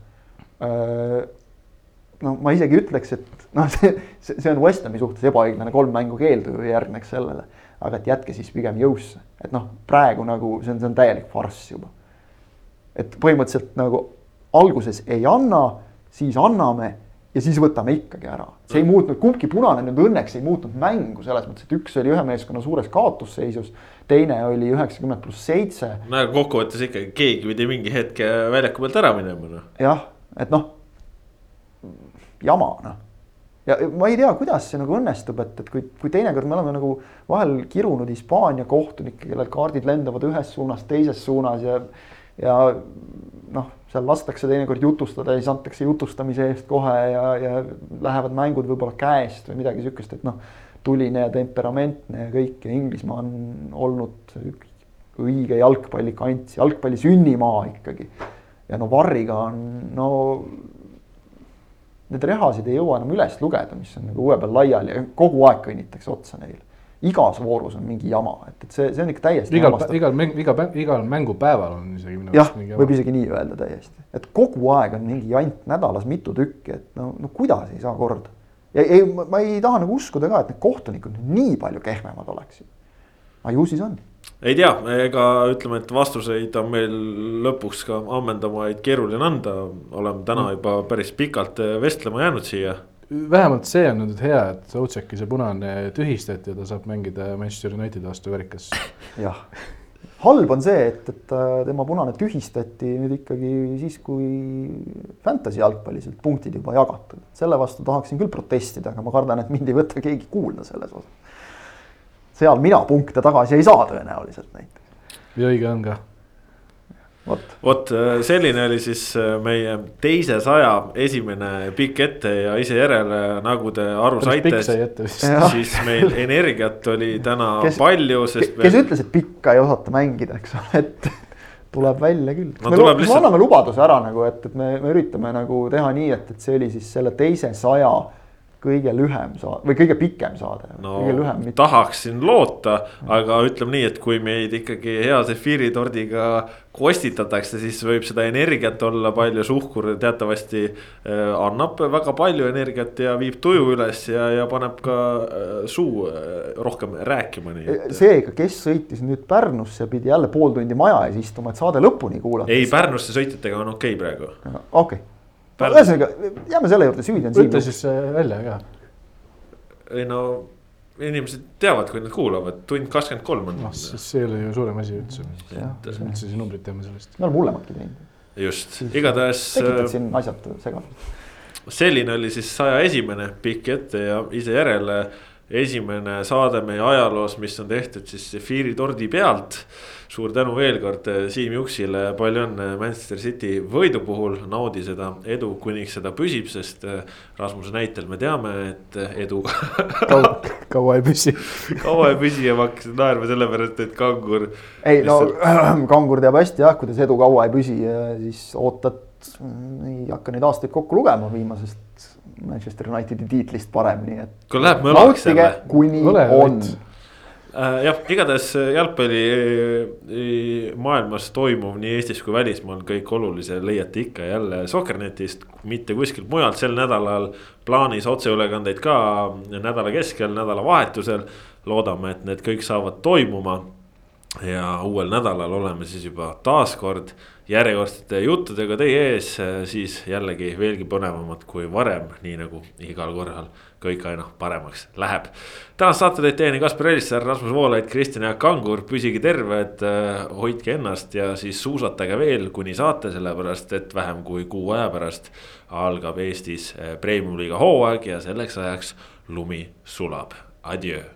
no ma isegi ütleks, et noh, see, see on West Hami suhtes ebaõiglane, kolm mängu keeldu järgneks sellele. aga et jätke siis pigem jõusse, et noh, praegu nagu see on, see on täielik farss juba. et põhimõtteliselt nagu alguses ei anna, siis anname ja siis võtame ikkagi ära. see ei muutnud, kumbki punane nüüd õnneks ei muutnud mängu selles mõttes, et üks oli ühe meeskonna suures kaotusseisus, teine oli üheksakümmend pluss seitse. no aga kokkuvõttes ikkagi keegi pidi mingi hetk väljaku pealt ära minema noh. jah, et noh jama, noh. ja ma ei tea, kuidas see nagu õnnestub, et, et kui, kui teinekord me oleme nagu vahel kirunud Hispaania kohtunikke, kellel kaardid lendavad ühes suunas, teises suunas ja, ja noh, seal lastakse teinekord jutustada ja siis antakse jutustamise eest kohe ja, ja lähevad mängud võib-olla käest või midagi sihukest, et noh, tuline ja temperamentne ja kõik ja Inglismaa on olnud õige jalgpallikants, jalgpalli sünnimaa ikkagi. ja no Varriga on no need rehasid ei jõua enam üles lugeda, mis on nagu õue peal laiali ja kogu aeg kõnnitakse otsa neile. Igas voorus on mingi jama, et, et see, see on ikka täiesti. igal, igal mäng, iga, igal mängupäeval on isegi. jah, võib isegi nii öelda täiesti, et kogu aeg on mingi jant nädalas mitu tükki, et no, no kuidas ei saa korda. ja ei, ma ei taha nagu uskuda ka, et need kohtunikud nii palju kehvemad oleksid. aga ju siis on ei tea, ega ütleme, et vastuseid on meil lõpuks ka ammendavaid keeruline anda, oleme täna mm. juba päris pikalt vestlema jäänud siia. Vähemalt see on nüüd hea, et Outseki see punane tühistati ja ta saab mängida Manchester Unitedi vastu värkas. *laughs* jah, halb on see, et, et äh, tema punane tühistati nüüd ikkagi siis, kui Fantasy jalgpalliselt punktid juba jagatud. selle vastu tahaksin küll protestida, aga ma kardan, et mind ei võta keegi kuulda selles osas seal mina punkte tagasi ei saa tõenäoliselt näiteks. ja õige on ka. Vot, vot äh, selline oli siis äh, meie teise saja esimene pikk ette ja ise järele, nagu te aru saite. siis meil energiat oli täna kes, palju, sest. kes meil... ütles, et pikka ei osata mängida, eks ole, et tuleb välja küll no,. me, lihtsalt... me anname lubaduse ära nagu, et, et me, me üritame nagu teha nii, et, et see oli siis selle teise saja kõige lühem saade või kõige pikem saade no,. Tahaksin loota, aga ütleme nii, et kui meid ikkagi hea sefiiritordiga kostitatakse, siis võib seda energiat olla palju, suhkur teatavasti äh, annab väga palju energiat ja viib tuju üles ja, ja paneb ka äh, suu äh, rohkem rääkima, et. seega, kes sõitis nüüd Pärnusse, pidi jälle pool tundi maja ees istuma, et saade lõpuni kuulata. ei, Pärnusse sõitjatega on okei okay praegu. okei okay ühesõnaga, jääme selle juurde, süüdi on siin. ütle siis äh, välja ka. ei no inimesed teavad, kui nad kuulavad, tund kakskümmend kolm on. noh, siis see ei ole ju suurem asi üldse. mis me üldse siin numbrit teeme sellest. me oleme hullematki teinud. just, igatahes. tekitad äh, siin asjad segadust. selline oli siis saja esimene pikk ette ja ise järele esimene saade meie ajaloos, mis on tehtud siis Zephyri tordi pealt. Suur tänu veel kord eh, Siim Juksile, palju õnne Manchester City võidu puhul, naudi seda edu, kuniks seda püsib, sest eh, Rasmuse näitel me teame, et eh, edu *laughs* kaua, kaua ei püsi kaua ei püsi ja ma hakkasin naerma sellepärast, et kangur. ei no lihtsalt... *clears throat* kangur teab hästi jah, kuidas edu kaua ei püsi ja siis ootad, ei hakka neid aastaid kokku lugema viimasest Manchester Unitedi tiitlist parem, nii et. kui läheb mölaks jälle. kuni Ole, on. Äh, jah, igatahes äh, jalgpalli äh, maailmas toimuv nii Eestis kui välismaal kõik olulise leiate ikka jälle Sokkernetist, mitte kuskilt mujalt, sel nädalal plaanis otseülekandeid ka nädala keskel, nädalavahetusel. loodame, et need kõik saavad toimuma ja uuel nädalal oleme siis juba taas kord järjekordsete juttudega teie ees, siis jällegi veelgi põnevamad kui varem, nii nagu igal korral kõik aina paremaks läheb. tänast saate teid teieni Kaspar Elisser, Rasmus Voolaid, Kristjan Jaak Kangur, püsige terved, hoidke ennast ja siis suusatage veel, kuni saate, sellepärast et vähem kui kuu aja pärast algab Eestis premium-liiga hooaeg ja selleks ajaks lumi sulab. Adjöö